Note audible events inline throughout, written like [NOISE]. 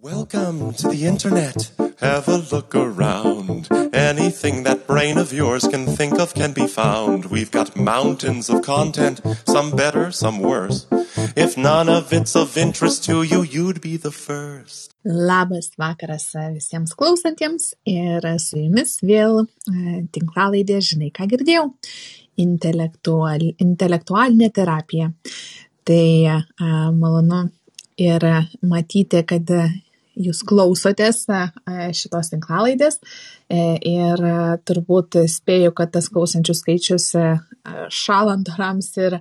Welcome to the internet. Have a look around. Anything that brain of yours can think of can be found. We've got mountains of content, some better, some worse. If none of it's of interest to you, you'd be the first. Labas vakaras visiems klausantiems ir su jumis vėl e, tinklalaidė Žinai, ką girdėjau. Intelektual, intelektualinė terapija. Tai a, malonu ir matyti, kad jūs klausotės e, šitos tinklalaidės e, ir turbūt spėju, kad tas klausančių skaičius šalant orams ir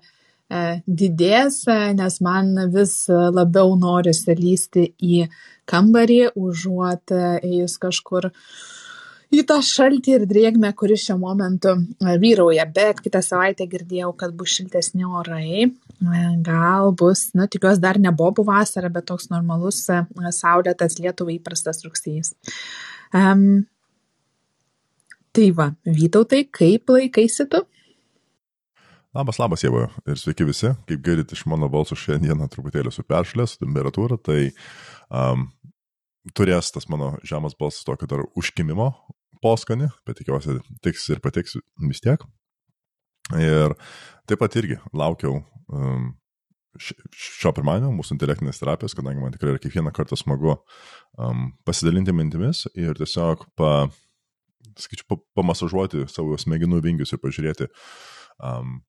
didės, nes man vis labiau norisi lysti į kambarį, užuot ėjus kažkur į tą šaltį ir drėgmę, kuris šiuo momentu vyrauja. Bet kitą savaitę girdėjau, kad bus šiltesni orai. Gal bus, nu, tikiuosi, dar ne bobų vasara, bet toks normalus saulėtas Lietuvai įprastas rugsėjas. Um, tai va, Vytautai, kaip laikaisi tu? Labas, labas, Jėva ir sveiki visi. Kaip girdite iš mano balso šiandieną truputėlį su peršlės, temperatūra, tai um, turės tas mano žemas balsas tokio dar užkimimo poskonį, bet tikiuosi tiks ir patiks vis tiek. Ir taip pat irgi laukiau um, šio pirmadienio mūsų intelektinės terapijos, kadangi man tikrai yra kiekvieną kartą smagu um, pasidalinti mintimis ir tiesiog pa, sakyčiau, pa, pamasažuoti savo smegenų vingius ir pažiūrėti, um,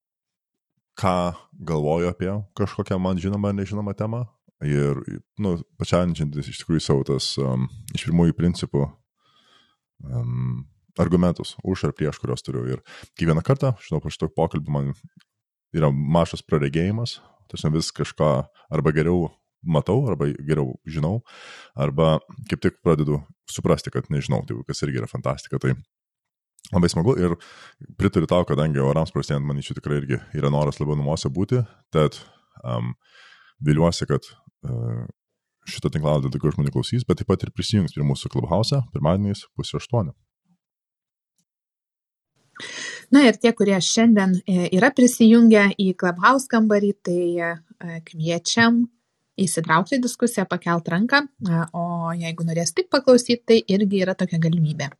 ką galvoju apie kažkokią man žinomą ar nežinomą temą. Ir, nu, pačianinčiantis iš tikrųjų savo tas um, iš pirmųjų principų um, argumentus už ar prieš, kuriuos turiu. Ir kiekvieną kartą, žinau, po šito pokalbio man yra mažas praregėjimas, tiesiog vis kažką arba geriau matau, arba geriau žinau, arba kaip tik pradedu suprasti, kad nežinau, tai kas irgi yra fantastika. Tai Labai smagu ir pritariu tau, kadangi orams prastėjant, manyčiau, tikrai irgi yra noras labiau namuose būti, tad um, viliuosi, kad uh, šitą tinklalaidę daugiau žmonių klausys, bet taip pat ir prisijungs prie mūsų klubhauсе pirmadieniais pusė aštuonių. Na ir tie, kurie šiandien e, yra prisijungę į Clubhouse kambarį, tai e, kviečiam įsitraukti į diskusiją, pakelt ranką, o jeigu norės tik paklausyti, tai irgi yra tokia galimybė.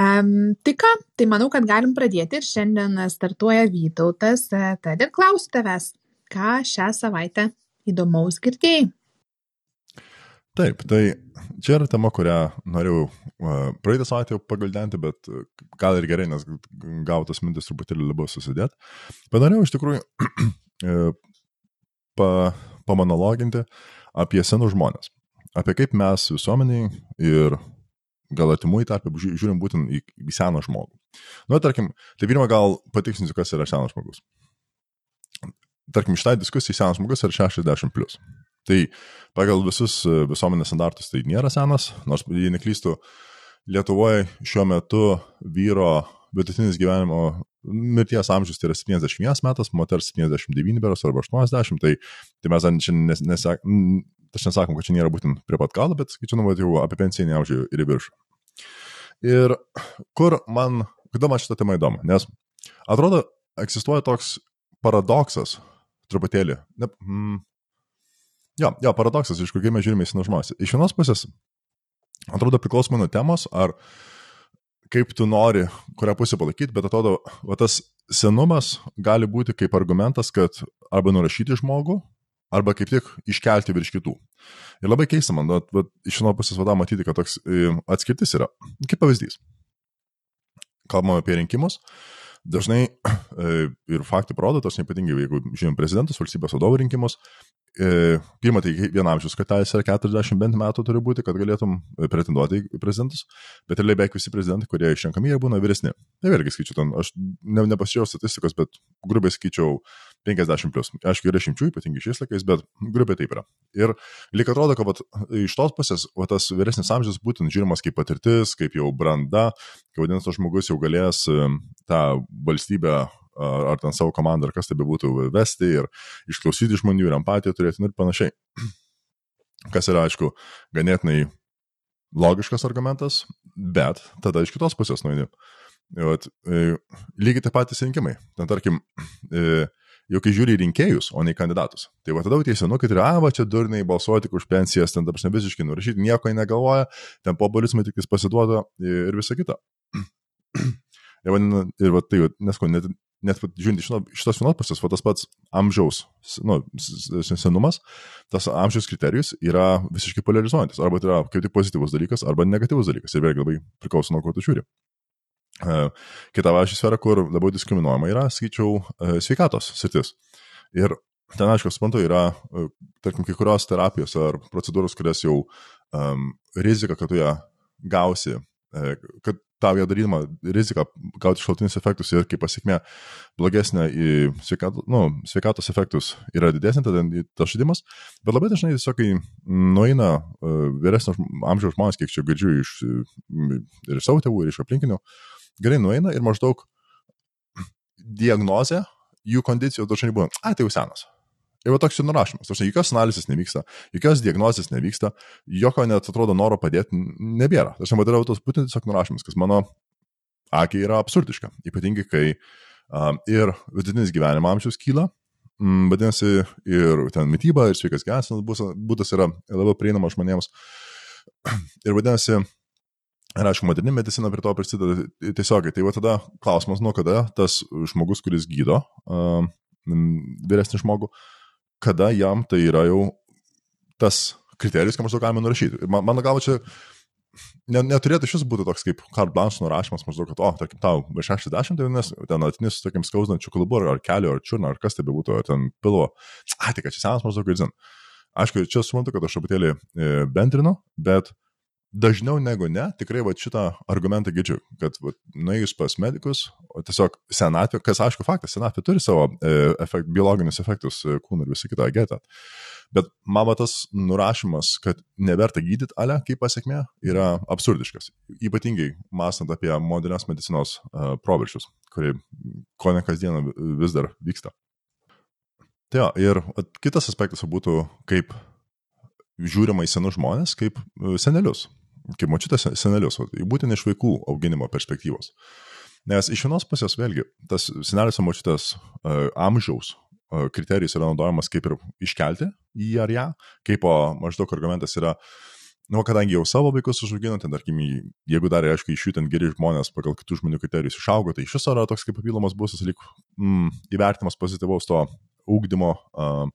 Tai ką, tai manau, kad galim pradėti ir šiandien startuoja Vytautas, e, tad ir klausiu tavęs, ką šią savaitę įdomaus girdėjai. Taip, tai čia yra tema, kurią norėjau praeitą savaitę jau pagaldenti, bet gal ir gerai, nes gautas mintis truputėlį labiau susidėt. Bet norėjau iš tikrųjų uh, [CLEARS THROAT] pa, pamonologinti apie senus žmonės. Apie kaip mes visuomeniai ir gal artimųjų tarp žiūrim būtent į, į seną žmogų. Nu, tarkim, tai pirmą gal patikslinsiu, kas yra senas žmogus. Tarkim, šitai diskusijai senas žmogus yra 60. Plus. Tai pagal visus e, visuomenės standartus tai nėra senas, nors, jei neklystų, Lietuvoje šiuo metu vyro vidutinis gyvenimo mirties amžius tai yra 71 metas, moters 79 beros arba 80, tai, tai mes šiandien nes, nesak, aš nesakom, kad čia nėra būtent prie pat galo, bet skaičiu, nu, jau apie pensinį amžių ir į viršų. Ir kur man, kodėl man šitą temą įdomu, nes atrodo, egzistuoja toks paradoksas, truputėlį, ne, mm, jo, jo, paradoksas, iš kur mes žiūrime į senus žmonės. Iš vienos pusės, atrodo, priklausomai nuo temos, ar kaip tu nori, kurią pusę palaikyti, bet atrodo, va, tas senumas gali būti kaip argumentas, kad arba nurašyti žmogų, arba kaip tik iškelti virš kitų. Ir labai keista man, bet, bet iš vienos pusės vada matyti, kad toks e, atskirtis yra. Kaip pavyzdys. Kalbame apie rinkimus. Dažnai e, ir faktai parodo, tos ypatingai, jeigu žinom prezidentus, valstybės vadovų rinkimus, E, pirma, tai viena amžiaus kartelės yra 40 bent metų turi būti, kad galėtum e, pretenduoti į prezidentus, bet realiai beveik visi prezidentai, kurie išrenkami, jie būna vyresni. Tai vėlgi skaičiu, ten, aš ne, nepasižiūrėjau statistikos, bet grubiai skaičiau 50 plus. Aišku, yra šimčių, ypatingai šiais laikais, bet grubiai taip yra. Ir lyg atrodo, kad vat, iš tos pusės vat, tas vyresnis amžius būtent žiūrimas kaip patirtis, kaip jau branda, kai vadinasi, tas žmogus jau galės e, tą valstybę ar ten savo komandą, ar kas tai bebūtų vesti ir išklausyti žmonių ir empatiją turėti nu ir panašiai. [CLEARS THROAT] Kas yra, aišku, ganėtinai logiškas argumentas, bet tada iš kitos pusės nueini. Vat, e, lygiai taip patys rinkimai. Ten, tarkim, [CLEARS THROAT] e, jau kai žiūri rinkėjus, o ne kandidatus. Tai va tada tie senukai tai, a, va čia durniai balsuoti tik už pensijas, ten dabar visiškai nurašyti, nieko negalvoja, ten populizmai tik pasiduoda ir visa kita. [CLEARS THROAT] ir, va, ir va, tai, nesko, net, net žiūrint iš šitos vienos pusės, tas pats amžiaus nu, senumas, tas amžiaus kriterijus yra visiškai polarizuojantis. Arba tai yra kaip tik pozityvus dalykas, arba negatyvus dalykas. Ir vėlgi labai priklauso nuo ko tu žiūri. Kita vaši sfera, kur labiau diskriminuojama yra, skaičiau, sveikatos sritis. Ir ten, aišku, suprantu, yra, tarkim, kai kurios terapijos ar procedūros, kurias jau um, rizika, kad tu ją gausi, kad tau ją darydama rizika gauti šaltinius efektus ir kaip pasiekmė blogesnė į sveikatos, nu, sveikatos efektus yra didesnė, tada tas žaidimas. Bet labai dažnai tiesiog, kai nueina uh, vyresnio amžiaus žmonės, kiek čia girdžiu iš, ir iš savo tėvų, ir iš aplinkinių, gerai nueina ir maždaug diagnozė jų kondicijos dažnai būna, ai tai jau senas. Ir va toks ir nurašymas. Aš jokios analizės nevyksta, jokios diagnozės nevyksta, jokio net atrodo noro padėti nebėra. Aš nematau tos būtent tiesiog nurašymas, kas mano akiai yra absurdiška. Ypatingai, kai um, ir vidutinis gyvenimo amžius kyla, mm, vadinasi, ir ten mytyba, ir sveikas gyvensenos būdas yra labiau prieinamas žmonėms. [CLEARS THROAT] Ir vadinasi, Ir aišku, moderni medicina prie to prisideda tiesiogiai. Tai va tada klausimas, nuo kada tas žmogus, kuris gydo uh, vyresnį žmogų, uh, kada jam tai yra jau tas kriterijus, ką maždaug galime nurašyti. Man, mano galva čia ne, neturėtų šis būti toks kaip carte blanche nurašymas, maždaug, kad, o, tarkim, tau virš 60, tai nes ten atinis, tarkim, skausdančių kalbų, ar kelio, ar čiurną, ar kas tai bebūtų, ar ten pilvo. A, tik, čia senas maždaug, ir zin. Aišku, čia suprantu, kad aš truputėlį e, bendrinu, bet dažniau negu ne, tikrai va šitą argumentą girdžiu, kad va, nuėjus pas medikus, tiesiog senatvė, kas aišku faktas, senatvė turi savo e, efekt, biologinius efektus e, kūnų ir visą kitą getą. Bet man tas nurašymas, kad neverta gydyti ale kaip pasiekmė, yra absurdiškas. Ypatingai mąstant apie modernios medicinos uh, proveržius, kurie ko ne kasdieną vis dar vyksta. Tai jo, ir kitas aspektas būtų, kaip žiūrima į senus žmonės, kaip senelius kaip mačiutės senelius, būtent iš vaikų auginimo perspektyvos. Nes iš vienos pusės vėlgi tas senelis ar mačiutės uh, amžiaus uh, kriterijus yra naudojamas kaip ir iškelti jį ar ją, kaip o maždaug argumentas yra, nu, kadangi jau savo vaikus užaugino, ten, tarkim, jeigu dar, aišku, iš jų ten geri žmonės pagal kitų žmonių kriterijus išaugo, tai iš viso yra toks kaip papildomas būsas, lyg mm, įvertimas pozityvaus to ūkdymo uh,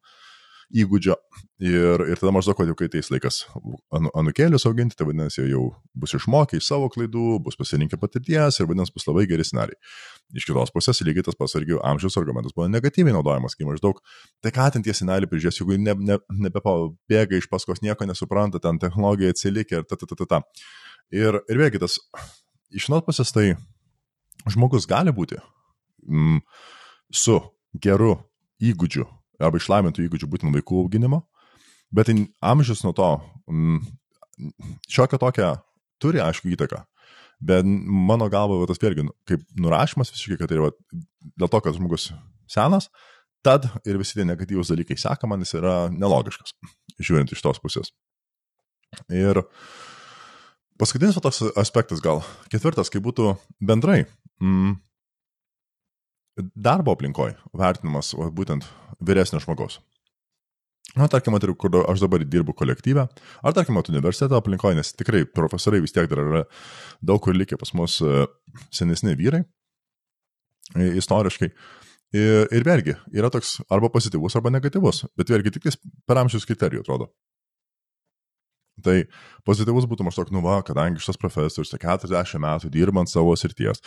įgūdžio. Ir, ir tada maždaug, kad jau kai ateis laikas anu, anukėlius auginti, tai vadinasi, jau bus išmokę iš savo klaidų, bus pasirinkę patirties ir vadinasi, bus labai geri scenarijai. Iš kitos pusės lygiai tas pats irgi amžiaus argumentas buvo negatyviai naudojamas, kai maždaug, tai ką ten tie seneliai prižiūrės, jeigu ne, ne, nebepabėga iš paskos, nieko nesupranta, ten technologija atsilikė ir ta, ta, ta, ta, ta. Ir, ir vėlgi tas, iš vienos pusės tai žmogus gali būti mm, su geru įgūdžiu arba išlaimintų įgūdžių būtent vaikų auginimo, bet tai amžius nuo to mm, šiokią tokią turi, aišku, įtaką. Bet mano galva, tas vėlgi, kaip nurašymas visiškai, kad tai yra dėl to, kad žmogus senas, tad ir visi tie negatyvūs dalykai seka man, jis yra nelogiškas, žiūrint iš tos pusės. Ir paskutinis toks aspektas gal, ketvirtas, kai būtų bendrai, mm, darbo aplinkoje vertinimas va, būtent vyresnio žmogaus. Na, tarkim, ir kur aš dabar dirbu kolektyve, ar tarkim, universiteto aplinkoje, nes tikrai profesoriai vis tiek dar yra daug kur likę pas mus e, senesni vyrai, istoriškai. Ir, ir vėlgi, yra toks arba pozityvus, arba negatyvus, bet vėlgi tik per amžiaus kriterijų atrodo. Tai pozityvus būtų maždaug, nu va, kadangi šitas profesorius 40 metų dirbant savo srities,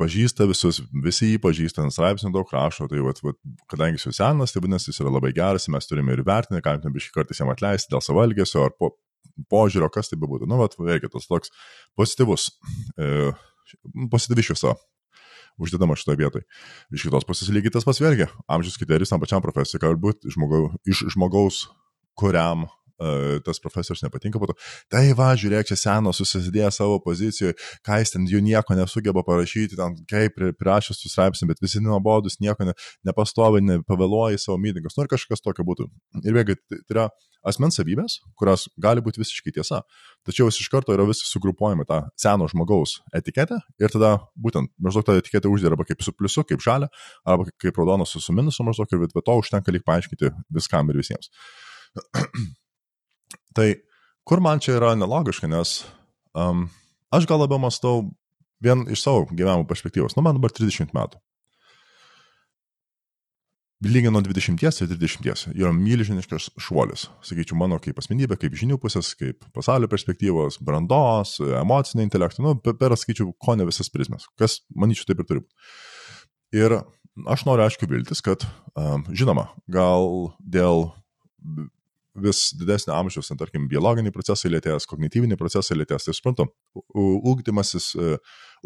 pažįsta visus, visi jį pažįsta, nes straipsnių daug rašo, tai va, va, kadangi jis jau senas, tai vadinasi, jis yra labai geras, mes turime ir vertinti, tam biškai kartais jam atleisti dėl savo elgesio ar po, požiūrio, kas tai bebūtų. Nu, va, veikia tas toks pozityvus, e, pozityvi šviesa uždedama šitoje vietoje. Iš kitos pusės lygiai tas pats vėlgi, amžiaus kriterijus tam pačiam profesoriui, galbūt žmogau, iš žmogaus, kuriam tas profesorius nepatinka, po to, tai va, žiūrėk, čia senos susidėjo savo pozicijoje, ką jis ten jų nieko nesugeba parašyti, ten kaip prirašęs su straipsniu, bet visi nuobodus, nieko ne, nepastovi, nepavėluoja į savo mytingus, nors kažkas tokio būtų. Ir vėlgi, tai yra asmens savybės, kurios gali būti visiškai tiesa, tačiau jis iš karto yra visi sugrupuojami tą seno žmogaus etiketę ir tada būtent maždaug tą etiketę uždėra arba kaip su pliusu, kaip žalia, arba kaip raudonas su minusu maždaug ir be to užtenka lyg paaiškinti viskam ir visiems. Tai kur man čia yra nelogiška, nes um, aš gal labiau mastau vien iš savo gyvenimo perspektyvos. Nu, man dabar 30 metų. Lyginant 20 ir 30 yra milžiniškas šuolis. Sakyčiau, mano kaip asmenybė, kaip žinių pusės, kaip pasaulio perspektyvos, brandos, emocinio intelekto, nu, per sakyčiau, ko ne visas prizmes. Kas, manyčiau, taip ir turi būti. Ir aš noriu aišku viltis, kad, um, žinoma, gal dėl vis didesnio amžiaus, tarkim, biologiniai procesai lėtės, kognityviniai procesai lėtės, tai suprantu, ūkdymasis,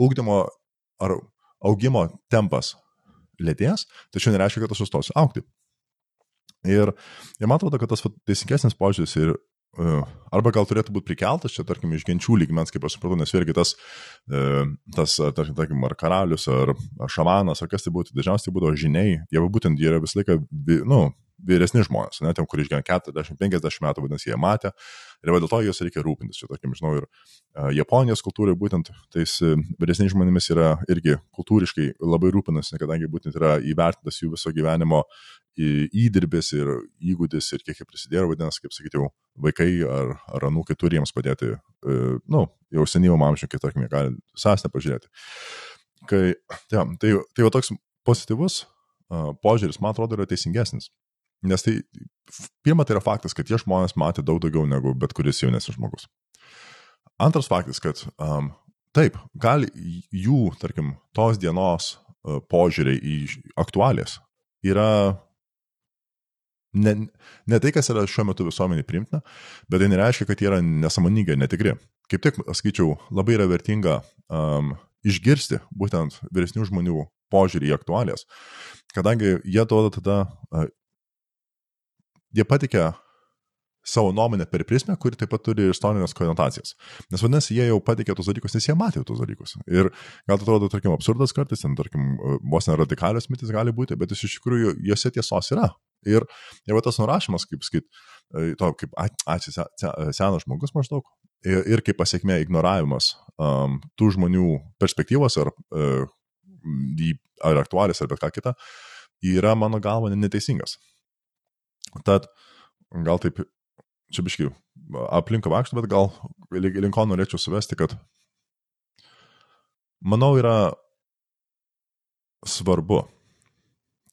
ūkdymo ar augimo tempas lėtės, tačiau nereiškia, kad aš sustosiu aukti. Ir, ir man atrodo, kad tas teisingesnis požiūris ir uh, arba gal turėtų būti prikeltas čia, tarkim, iš genčių lygmens, kaip aš supratau, nes vėlgi tas, uh, tas tarkim, ar karalius, ar, ar šamanas, ar kas tai būtų, dažniausiai būdavo žiniai, jie būtent jie yra visą laiką, nu, vyresni žmonės, ne, tiem, kurie išgyvena 40-50 metų, vadinasi, jie matė, ir dėl to jos reikia rūpintis. Čia, tarkim, žinau, ir uh, Japonijos kultūrai būtent tais uh, vyresniais žmonėmis yra irgi kultūriškai labai rūpinasi, kadangi būtent yra įvertintas jų viso gyvenimo įdirbis ir įgūdis ir kiek jie prisidėjo, vadinasi, kaip sakyti, vaikai ar, ar anūkai turi jiems padėti, uh, nu, jau senyvo amžiaus, kai, tarkim, jie gali sąsnę pažiūrėti. Kai, ja, tai, tai va toks pozityvus požiūris, man atrodo, yra teisingesnis. Nes tai, pirma, tai yra faktas, kad tie žmonės matė daug daugiau negu bet kuris jaunesnis žmogus. Antras faktas, kad um, taip, gali jų, tarkim, tos dienos uh, požiūriai į aktualės yra ne, ne tai, kas yra šiuo metu visuomenį primtina, bet tai nereiškia, kad jie yra nesąmoningai, netikri. Kaip tik, skaičiau, labai yra vertinga um, išgirsti būtent vyresnių žmonių požiūrį į aktualės, kadangi jie duoda tada uh, jie patikė savo nuomonę per prismę, kuri taip pat turi istorinės konotacijas. Nes vadinasi, jie jau patikė tos dalykus, nes jie matė tos dalykus. Ir gal tai atrodo, tarkim, absurdas kartais, ten, tarkim, vos ne radikalios mintis gali būti, bet iš tikrųjų jose tiesos yra. Ir, ir va tas nurašymas, kaip sakyt, e, to kaip ačiū senas žmogus maždaug, ir, ir kaip pasiekmė ignoravimas um, tų žmonių perspektyvos ar, uh, ar aktualės ar bet ką kitą, yra mano galva neteisingas. Tad gal taip, čia biškiai aplinką vaikštų, bet gal link ko norėčiau suvesti, kad manau yra svarbu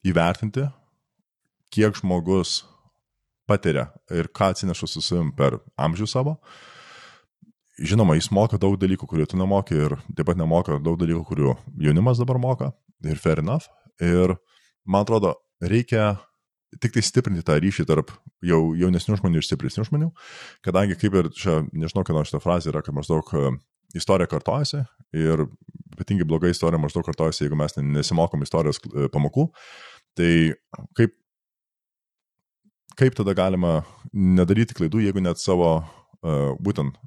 įvertinti, kiek žmogus patiria ir ką atsineša su savim per amžių savo. Žinoma, jis moka daug dalykų, kurių tu nemoki ir taip pat nemoka daug dalykų, kurių jaunimas dabar moka ir fair enough. Ir man atrodo, reikia tik tai stiprinti tą ryšį tarp jau jaunesnių žmonių ir stipresnių žmonių, kadangi kaip ir čia, nežinau, kieno šitą frazę yra, kad maždaug e, istorija kartojasi ir ypatingai bloga istorija maždaug kartojasi, jeigu mes nesimokom istorijos e, pamokų, tai kaip, kaip tada galima nedaryti klaidų, jeigu net savo, e, būtent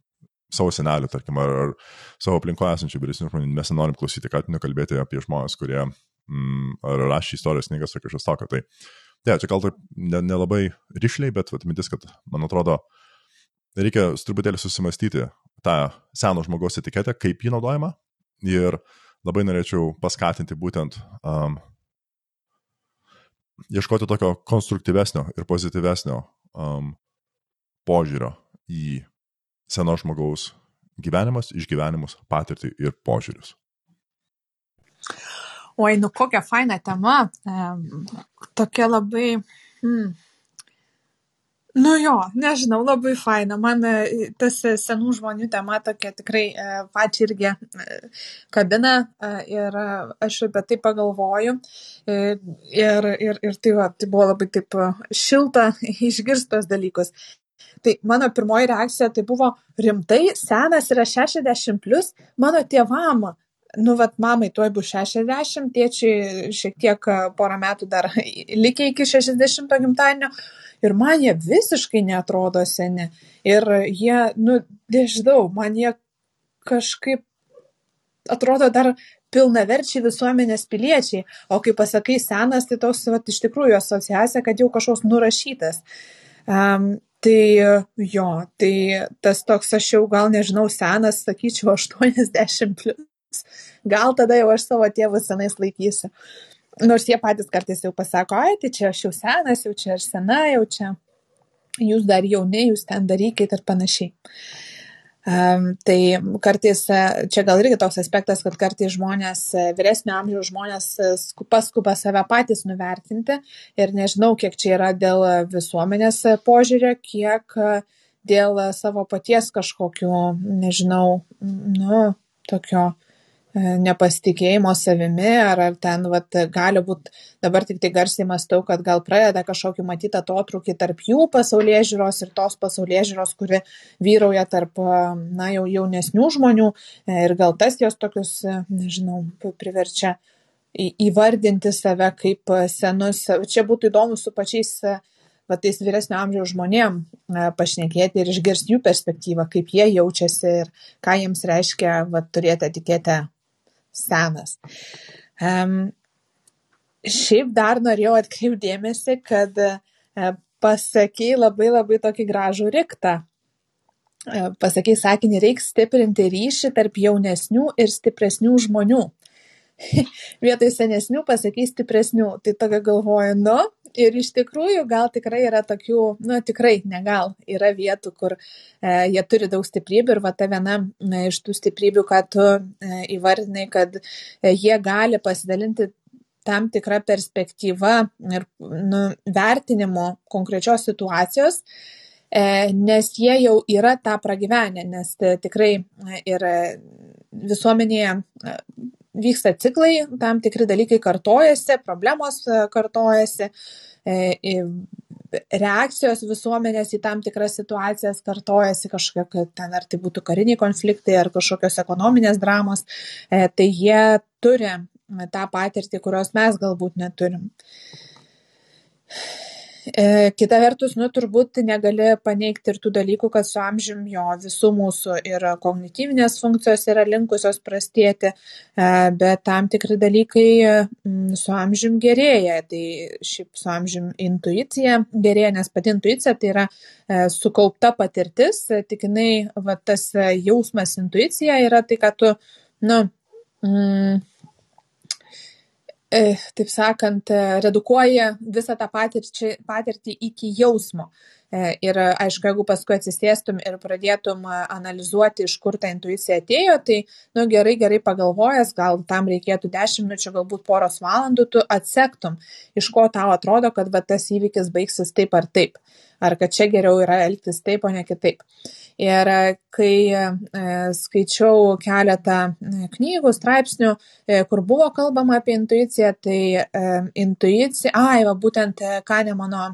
savo senelių, tarkim, ar, ar savo aplinkoje esančių vyresnių žmonių, mes nenorim klausyti, kad nekalbėti apie žmonės, kurie mm, ar rašė istorijos knygas ar kažkas tokio. Tai uh, Ne, čia gal taip nelabai ne ryšliai, bet vat, mintis, kad man atrodo, reikia truputėlį susimastyti tą seno žmogaus etiketę, kaip jį naudojama. Ir labai norėčiau paskatinti būtent um, ieškoti tokio konstruktyvesnio ir pozityvesnio um, požiūrio į seno žmogaus gyvenimas, išgyvenimus, patirtį ir požiūrius. Oi, nu kokia faina tema. Tokia labai. Hmm. Nu jo, nežinau, labai faina. Man e, tas senų žmonių tema tokia tikrai e, pačiai irgi e, kabina ir aš apie tai pagalvoju. Ir, ir, ir tai, va, tai buvo labai taip šilta [LAUGHS] išgirstos dalykus. Tai mano pirmoji reakcija tai buvo rimtai, senas yra 60 plus, mano tėvam nu vat mamai tuoj bus šešiasdešimt tėčiui šiek tiek porą metų dar [LAUGHS] likę iki šešiasdešimto gimtadienio ir man jie visiškai netrodo seni. Ir jie, nu, nežinau, man jie kažkaip atrodo dar pilnaverčiai visuomenės piliečiai, o kai pasakai senas, tai toks, va, iš tikrųjų asociacija, kad jau kažkoks nurašytas. Um, tai jo, tai tas toks, aš jau gal nežinau, senas, sakyčiau, [LAUGHS] 80 plus. Gal tada jau aš savo tėvus senais laikysiu. Nors jie patys kartais jau pasako, ai, tai čia aš jau senas, jau čia aš sena, jau čia jūs dar jauni, jūs ten darykit ir panašiai. Um, tai kartais čia gal irgi toks aspektas, kad kartais žmonės, vyresnio amžiaus žmonės paskuba save patys nuvertinti ir nežinau, kiek čia yra dėl visuomenės požiūrio, kiek dėl savo paties kažkokiu, nežinau, nu, tokio E, nepasitikėjimo savimi, ar, ar ten vat, gali būti, dabar tik tai garsiai mastau, kad gal pradeda kažkokį matyti atotrukį tarp jų pasaulyje žiūros ir tos pasaulyje žiūros, kuri vyrauja tarp, na, jau jaunesnių žmonių e, ir gal tas jos tokius, e, nežinau, priverčia įvardinti save kaip senus. Čia būtų įdomu su pačiais va tais vyresnio amžiaus žmonėm pašnekėti ir išgirsti jų perspektyvą, kaip jie jaučiasi ir ką jiems reiškia va, turėti etiketę senas. Um, šiaip dar norėjau atkreipdėmėsi, kad uh, pasakai labai labai tokį gražų riktą. Uh, pasakai sakinį, reikia stiprinti ryšį tarp jaunesnių ir stipresnių žmonių. [LAUGHS] Vietoj senesnių pasakai stipresnių. Tai tokia galvoju, nu, ir iš tikrųjų gal tikrai yra tokių, nu tikrai negal, yra vietų, kur e, jie turi daug stiprybių ir va ta viena e, iš tų stiprybių, kad tu e, įvardinai, kad e, jie gali pasidalinti tam tikrą perspektyvą ir nu, vertinimo konkrečios situacijos, e, nes jie jau yra tą pragyvenę, nes e, tikrai e, ir visuomenėje vyksta ciklai, tam tikri dalykai kartojasi, problemos e, kartojasi, e, reakcijos visuomenės į tam tikras situacijas kartojasi kažkokia, ten ar tai būtų kariniai konfliktai, ar kažkokios ekonominės dramos, e, tai jie turi tą patirtį, kurios mes galbūt neturim. E, kita vertus, nu, turbūt negali paneigti ir tų dalykų, kad su amžium jo visų mūsų ir kognityvinės funkcijos yra linkusios prastėti, e, bet tam tikri dalykai mm, su amžium gerėja. Tai šiaip su amžium intuicija gerėja, nes pati intuicija tai yra e, sukaupta patirtis, tik jinai, va, tas jausmas intuicija yra tai, kad tu, nu, mm, E, taip sakant, e, redukuoja visą tą patirtį, patirtį iki jausmo. E, ir aišku, jeigu paskui atsisėstum ir pradėtum analizuoti, iš kur ta intuicija atėjo, tai, nu, gerai, gerai pagalvojęs, gal tam reikėtų 10 minučių, galbūt poros valandų, tu atsektum, iš ko tau atrodo, kad va, tas įvykis baigsis taip ar taip. Ar kad čia geriau yra elgtis taip, o ne kitaip. Ir e, kai e, skaičiau keletą e, knygų, straipsnių, kur buvo kalbama apie intuiciją, tai intuicija, ai, va, būtent Kanemano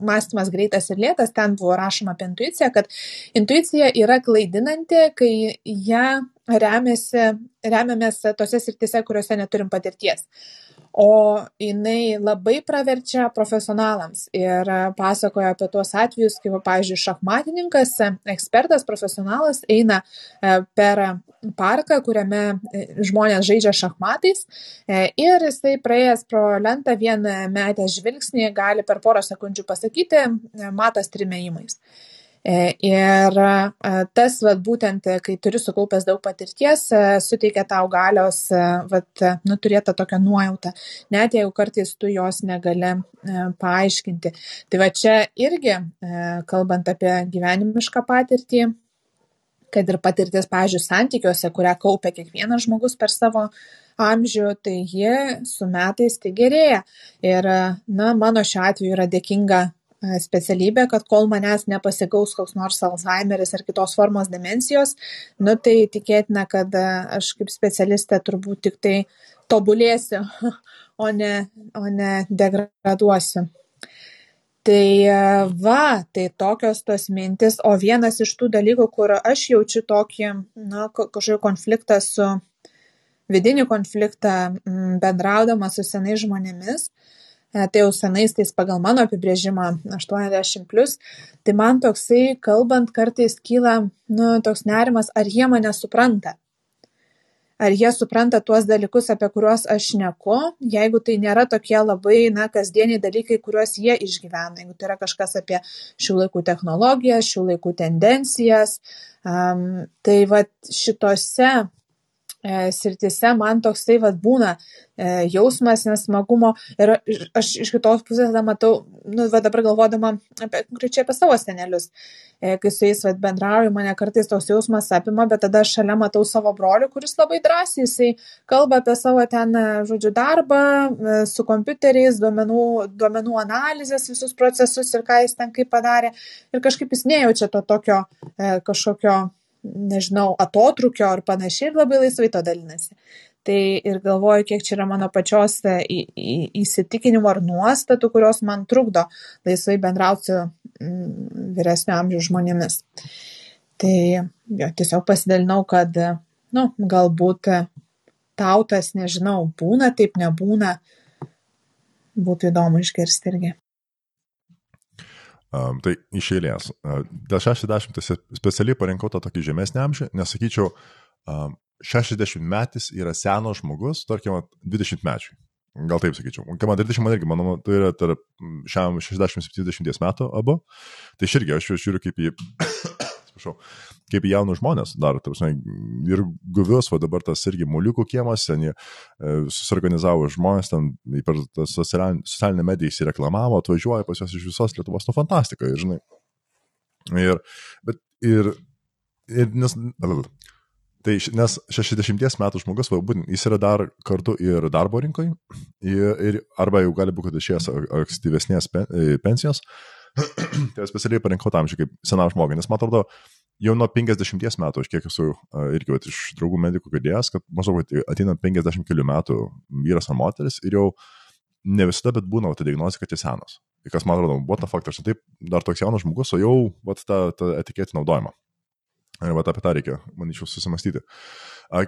mąstymas greitas ir lėtas, ten buvo rašoma apie intuiciją, kad intuicija yra klaidinanti, kai ją remiasi, remiamės tose srityse, kuriuose neturim patirties o jinai labai praverčia profesionalams ir pasakoja apie tuos atvejus, kai, pavyzdžiui, šachmatininkas, ekspertas, profesionalas eina e, per parką, kuriame e, žmonės žaidžia šachmatais e, ir jisai praėjęs pro lentą vieną metę žvilgsnį gali per porą sekundžių pasakyti, matas trimėjimais. E, ir e, tas, vat, būtent, kai turi sukaupęs daug patirties, e, suteikia tau galios, vat, nu, turėti tokią nuojautą, net jeigu kartais tu jos negali paaiškinti. Tai va čia irgi, kalbant apie gyvenimišką patirtį, kad ir patirtis, pažiūrėjau, santykiuose, kurią kaupia kiekvienas žmogus per savo amžių, tai ji su metais tai gerėja. Ir, na, mano šiuo atveju yra dėkinga specialybė, kad kol manęs nepasigaus koks nors Alzheimeris ar kitos formos demencijos, nu tai tikėtina, kad e, aš kaip specialistė turbūt tik tai tobulėsiu, [LAUGHS] o ne, o ne degraduosiu. Tai e, va, tai tokios tos mintis, o vienas iš tų dalykų, kur aš jaučiu tokį, na, kažkokį konfliktą su, vidinį konfliktą bendraudama su senais žmonėmis, e, tai jau senais tais pagal mano apibrėžimą 80 plus, tai man toksai, kalbant, kartais kyla, nu, toks nerimas, ar jie mane supranta? Ar jie supranta tuos dalykus, apie kuriuos aš neku, jeigu tai nėra tokie labai, na, kasdieniai dalykai, kuriuos jie išgyvena, jeigu tai yra kažkas apie šių laikų technologijas, šių laikų tendencijas, um, tai va šitose sritise man toksai vad būna e, jausmas nesmagumo. Ir aš iš kitos pusės tada matau, nu, va dabar galvodama apie, konkrečiai apie savo senelius, e, kai su jais vad bendrauju, mane kartais toks jausmas apima, bet tada šalia matau savo brolių, kuris labai drąsiai, jisai kalba apie savo ten, e, žodžiu, darbą e, su kompiuteriais, duomenų, duomenų analizės, visus procesus ir ką jis ten kaip padarė. Ir kažkaip jis nejaučia to tokio e, kažkokio nežinau, atotrukio ar panašiai ir labai laisvai to dalinasi. Tai ir galvoju, kiek čia yra mano pačios e, įsitikinimų ar nuostatų, kurios man trukdo laisvai bendrauti mm, vyresnio amžiaus žmonėmis. Tai jo, tiesiog pasidalinau, kad, nu, galbūt tau tas, nežinau, būna, taip nebūna, būtų įdomu išgirsti irgi. Tai iš eilės. Dėl 60 tai specialiai parinkau tą tokį žemesnį amžių, nesakyčiau, um, 60 metais yra senas žmogus, tarkim, 20 mečių. Gal taip sakyčiau. Kai man 30 man irgi, manau, tai yra tarp šiam 60-70 metų abu. Tai aš irgi, aš žiūriu kaip į [COUGHS] atsiprašau, kaip jaunus žmonės daro, tarsi, ir guvius, va dabar tas irgi muliukų kiemas, ten jie susorganizavo žmonės, ten per socialinę mediją įsireklamavo, atvažiuoja pas juos iš visos Lietuvos, nu fantastika, ir, žinai. Ir, bet, ir, ir nes, Tai nes 60 metų žmogus, va, būtent, jis yra dar kartu ir darbo rinkoje, ir, ir arba jau gali būti, kad išėjęs aktyvesnės e, pensijos, [CLEARS THROAT] tai specialiai parinkau tam šiek tiek senam žmogui, nes man atrodo, jau nuo 50 metų, aš kiek esu irgi vat, iš draugų medikų girdėjęs, kad maždaug ateina 50 kelių metų vyras ar moteris ir jau ne visada, bet būna ta diagnozė, kad jis senas. Ir kas man atrodo, buvo ta faktas, taip, dar toks jaunas žmogus, o jau vat, tą, tą etiketį naudojama. Ir vat, apie tą reikia, manyčiau, susimastyti.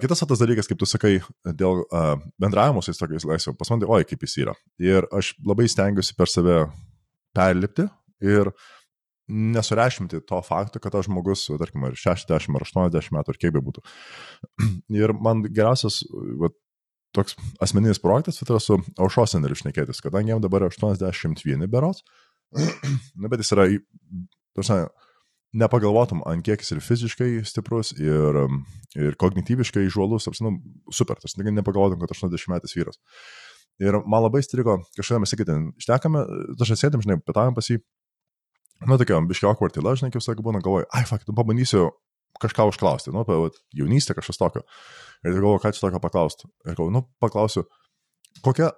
Kitas tas dalykas, kaip tu sakai, dėl uh, bendravimo su jais tokiais laisvė, pas man tai, oi, kaip jis yra. Ir aš labai stengiuosi per save perlipti ir nesureiškinti to fakto, kad tas žmogus, tarkim, ar 60 ar 80 metų, ar kiek be būtų. [CLEARS THROAT] Ir man geriausias va, toks asmeninis projektas tai yra su aušos seneliu šnekėtis, kadangi jam dabar 81 berots, [CLEARS THROAT] na, bet jis yra, tarsi, nepagalvotum, ant kiek jis ir fiziškai stiprus, ir, ir kognityviškai žuolus, apsinu, super, tas nepagalvotum, kad 80 metais vyras. Ir man labai strigo, kažkada mes sakėtėm, štekame, dažnai sėdėm, žinai, pietavim pas jį, nu, tokia biškio awkward tyla, žinai, kaip sakau, būna, galvoju, ai, fakt, nu, pabandysiu kažką užklausti, nu, apie jaunystę kažkas tokio. Ir galvoju, ką čia tokio paklausti. Ir galvoju, nu, paklausiu, kokia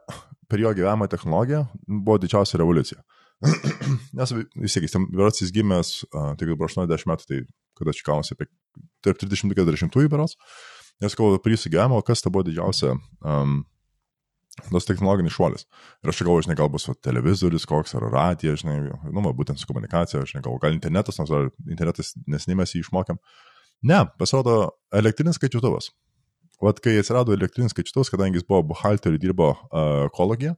per jo gyvenimą technologija buvo didžiausia revoliucija. [CLEARS THROAT] Nes vis tiek, berots jis gimęs, tai dabar 80 metų, tai kada čia kalnasi apie tarp 30-40 berots. Nes kalbu, prie jūsų gyvenimo, kas ta buvo didžiausia um, tas technologinis šuolis. Ir aš galvoju, žinai, gal bus televizorius koks ar radija, žinai, nu, va, būtent su komunikacija, žinai, gal, gal internetas, nors ar internetas nesnį mes jį išmokėm. Ne, pasirodo elektrinis skaičiutuvas. Vat kai atsirado elektrinis skaičiutuvas, kadangi jis buvo buhalteriu, dirbo uh, kolegija,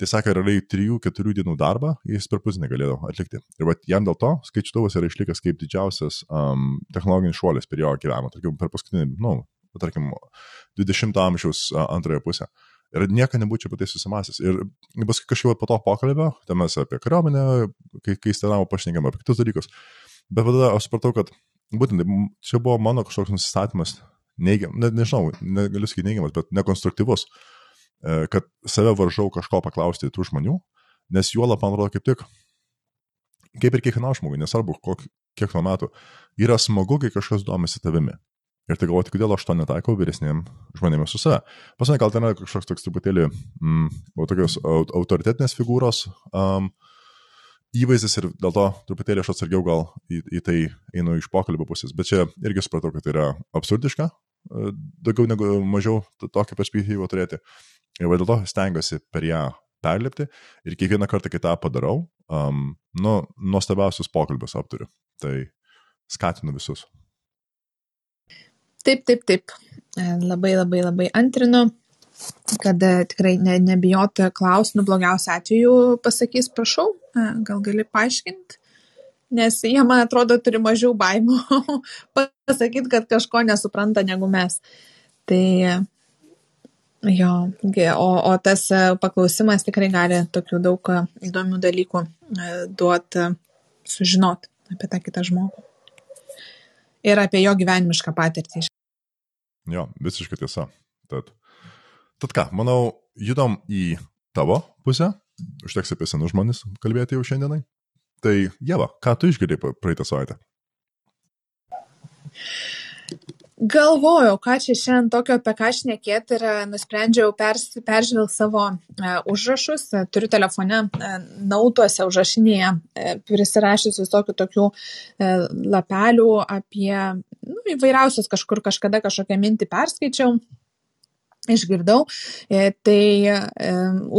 tai sakė, realiai 3-4 dienų darbą jis per pusę negalėdavo atlikti. Ir vat jam dėl to skaičiutuvas yra išlikęs kaip didžiausias um, technologinis šuolis per jo gyvenimą, tarkim, per paskutinį, nu, tarkim, 20 amžiaus uh, antrąją pusę. Uh, Ir nieko nebūčiau apie tai susimasęs. Ir paskui kažkaip po to pokalbio, ten mes apie kariuomenę, kai, kai stenavo pašnekėm apie kitus dalykus. Bet tada aš supratau, kad būtent čia buvo mano kažkoks nusistatymas, neigiam, ne, nežinau, negaliu sakyti neigiamas, bet nekonstruktyvus, e, kad save varžau kažko paklausti tų žmonių, nes juolap, man atrodo, kaip tik, kaip ir kiekvienam žmogui, nesvarbu, kiek nuo metų, yra smagu, kai kažkas domisi tavimi. Ir tai galvoti, kodėl aš to netaikau vyresniem žmonėmis su save. Pas mane gal ten yra kažkoks toks truputėlį, mm, tokios autoritetinės figūros um, įvaizdis ir dėl to truputėlį aš atsargiau gal į, į tai einu iš pokalbio pusės. Bet čia irgi supratau, kad tai yra absurdiška, e, daugiau negu mažiau tokią perspektyvą turėti. Ir dėl to stengiuosi per ją perlipti ir kiekvieną kartą, kai tą padarau, um, nu, nuostabiausius pokalbius aptariu. Tai skatinu visus. Taip, taip, taip. E, labai, labai, labai antrinu. kad e, tikrai ne, nebijot klausti, nu blogiausiu atveju pasakys, prašau, e, gal gali paaiškinti, nes jie, man atrodo, turi mažiau baimų [LAUGHS] pasakyti, kad kažko nesupranta negu mes. Tai jo, o, o tas paklausimas tikrai gali tokių daug įdomių dalykų duoti, sužinoti apie tą kitą žmogų. Ir apie jo gyvenimišką patirtį. Jo, visiškai tiesa. Tad, tad ką, manau, judam į tavo pusę. Užteks apie senus žmonės kalbėti jau šiandienai. Tai, Jeva, ką tu išgirdai praeitą savaitę? Galvojau, ką čia šiandien tokio apie ką šnekėti ir e, nusprendžiau pers, peržvelgti savo e, užrašus. E, turiu telefone e, nautuose užrašinėje e, prisirašęs visokių tokių e, lapelių apie nu, įvairiausius kažkur kažkada kažkokią mintį perskaičiau išgirdau, e, tai e,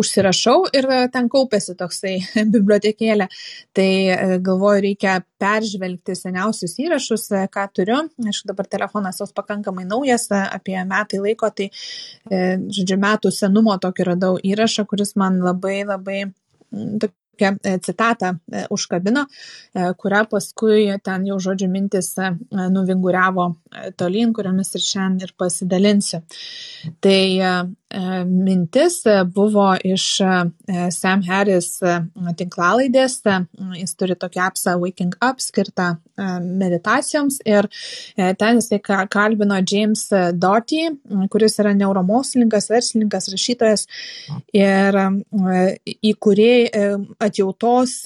užsirašau ir ten kaupėsi toksai [LAUGHS] bibliotekėlė. Tai e, galvoju, reikia peržvelgti seniausius įrašus, e, ką turiu. Aišku, dabar telefonas jos pakankamai naujas, e, apie metai laiko, tai, e, žodžiu, metų senumo tokį radau įrašą, kuris man labai labai e, citatą e, užkabino, e, kurią paskui ten jau žodžiu mintis nuvinguriavo tolyn, kuriomis ir šiandien ir pasidalinsiu. Tai mintis buvo iš Sam Harris tinklalaidės, jis turi tokį apsą Waking Up skirtą meditacijoms ir ten jisai kalbino James Doty, kuris yra neuromokslininkas, verslininkas, rašytojas ir įkūrėjai atjautos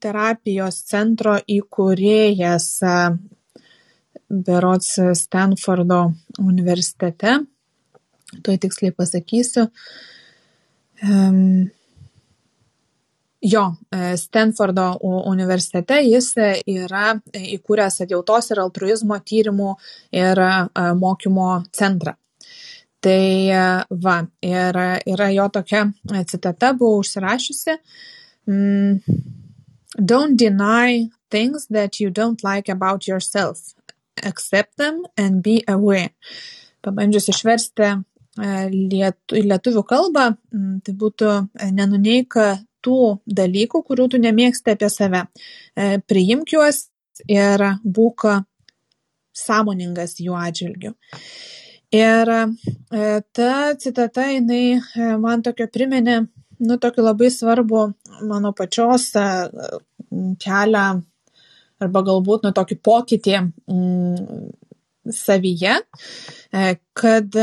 terapijos centro įkūrėjas berots Stanfordo universitete tuoj tiksliai pasakysiu. Um, Jo, e, Stanfordo universitete jis e, yra įkūręs atjautos ir altruizmo tyrimų ir e, mokymo centrą. Tai va, ir yra jo tokia citata, buvau užsirašiusi. Mm, don't deny things that you don't like about yourself. Accept them and be aware. Pabandžius išversti lietu, į lietuvių kalbą, tai būtų e, nenuneik tų dalykų, kurių tu nemėgsti apie save. E, priimk juos ir būk sąmoningas jų atžvilgiu. Ir e, ta citata, jinai man tokio priminė, nu, tokį labai svarbu mano pačios kelią arba galbūt, nu, tokį pokytį savyje, kad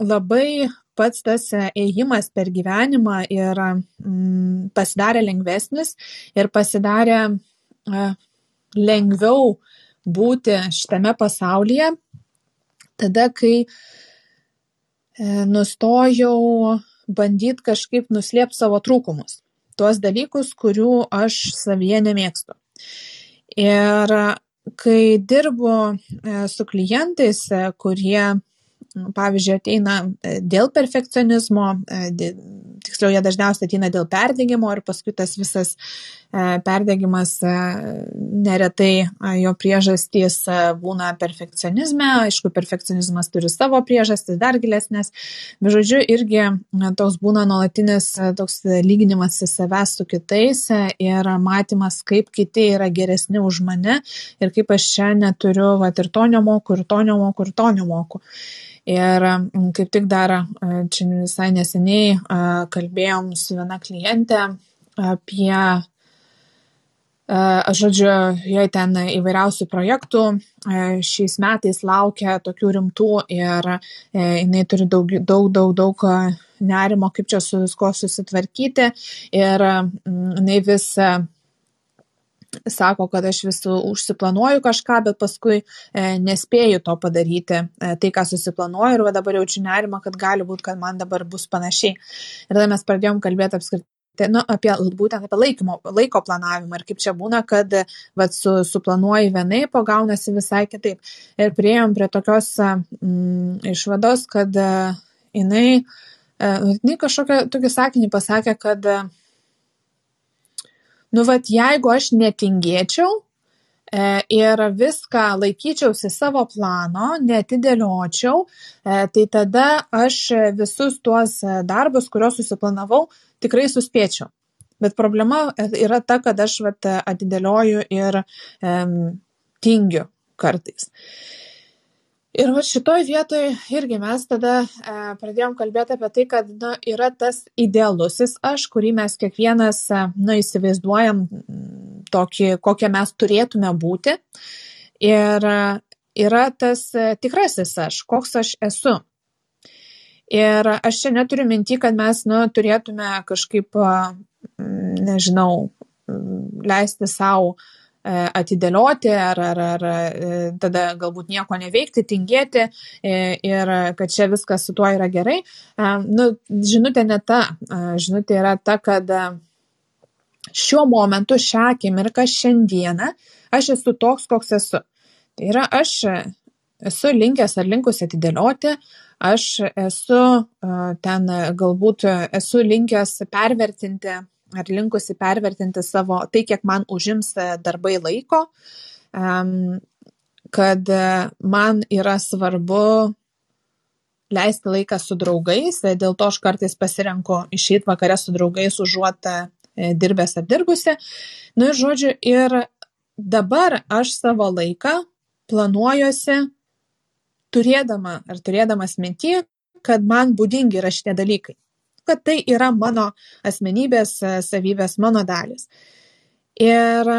labai pats tas e, ėjimas per gyvenimą ir mm, pasidarė lengvesnis ir pasidarė uh, lengviau būti šitame pasaulyje, tada, kai uh, nustojau bandyti kažkaip nuslėpti savo trūkumus, tuos dalykus, kurių aš savyje nemėgstu. Ir kai dirbu su klientais, kurie pavyzdžiui, ateina e, dėl perfekcionizmo, e, tiksliau jie dažniausiai ateina dėl perdėgymo ir paskui tas visas e, perdėgymas neretai jo priežastys būna perfekcionizme, aišku, perfekcionizmas turi savo priežastis dar gilesnės, bet žodžiu, irgi toks būna nuolatinis toks lyginimas į savęs su kitais ir matymas, kaip kiti yra geresni už mane ir kaip aš čia neturiu, va, ir to nemoku, ir to nemoku, ir to nemoku. Ir kaip tik dar čia visai neseniai kalbėjom su viena klientė apie, žodžiu, jai ten įvairiausių projektų šiais metais laukia tokių rimtų ir jinai turi daug, daug, daug, daug nerimo, kaip čia su visko susitvarkyti ir mm, jinai vis sako, kad aš vis užsiplanuoju kažką, bet paskui e, nespėju to padaryti, e, tai ką susiplanuoju ir dabar jaučiu nerimą, kad gali būti, kad man dabar bus panašiai. Ir tada mes pradėjom kalbėti apskritai. Nu, apie, būtent apie laikymo, laiko planavimą ir kaip čia būna, kad vat, su, suplanuoji vienaip, o gaunasi visai kitaip. Ir prieėjom prie tokios mm, išvados, kad jinai, uh, jinai kažkokią tokį sakinį pasakė, kad nu vat jeigu aš netingėčiau, ir viską laikyčiausi savo plano, netidėliočiau, tai tada aš visus tuos darbus, kuriuos susiplanavau, tikrai suspėčiau. Bet problema yra ta, kad aš vat, atidėlioju ir um, tingiu kartais. Ir va šitoj vietoj irgi mes tada e, pradėjom kalbėti apie tai, kad nu, yra tas idealusis aš, kurį mes kiekvienas e, nu, įsivaizduojam tokį, kokią mes turėtume būti. Ir e, yra tas e, tikrasis aš, koks aš esu. Ir aš čia neturiu minti, kad mes nu, turėtume kažkaip, nežinau, leisti savo E, atidėlioti ar, ar, ar e, tada galbūt nieko neveikti, tingėti e, ir kad čia viskas su tuo yra gerai. Nu, žinutė ne ta. Žinutė yra ta, kad šiuo momentu, šią akimirką, šiandieną aš esu toks, koks esu. Tai yra, aš esu linkęs ar linkusi atidėlioti, aš esu ten galbūt esu linkęs pervertinti ar linkusi pervertinti savo tai, kiek man užims e, darbai laiko, kad e, man yra svarbu leisti laiką su draugais, e, dėl to aš kartais pasirenku išeiti vakarę su draugais užuot dirbęs ar dirbusi. Nu ir žodžiu, ir dabar aš savo laiką planuojuosi turėdama ar turėdamas minti, kad man būdingi yra šitie dalykai kad tai yra mano asmenybės e, savybės, mano dalis. Ir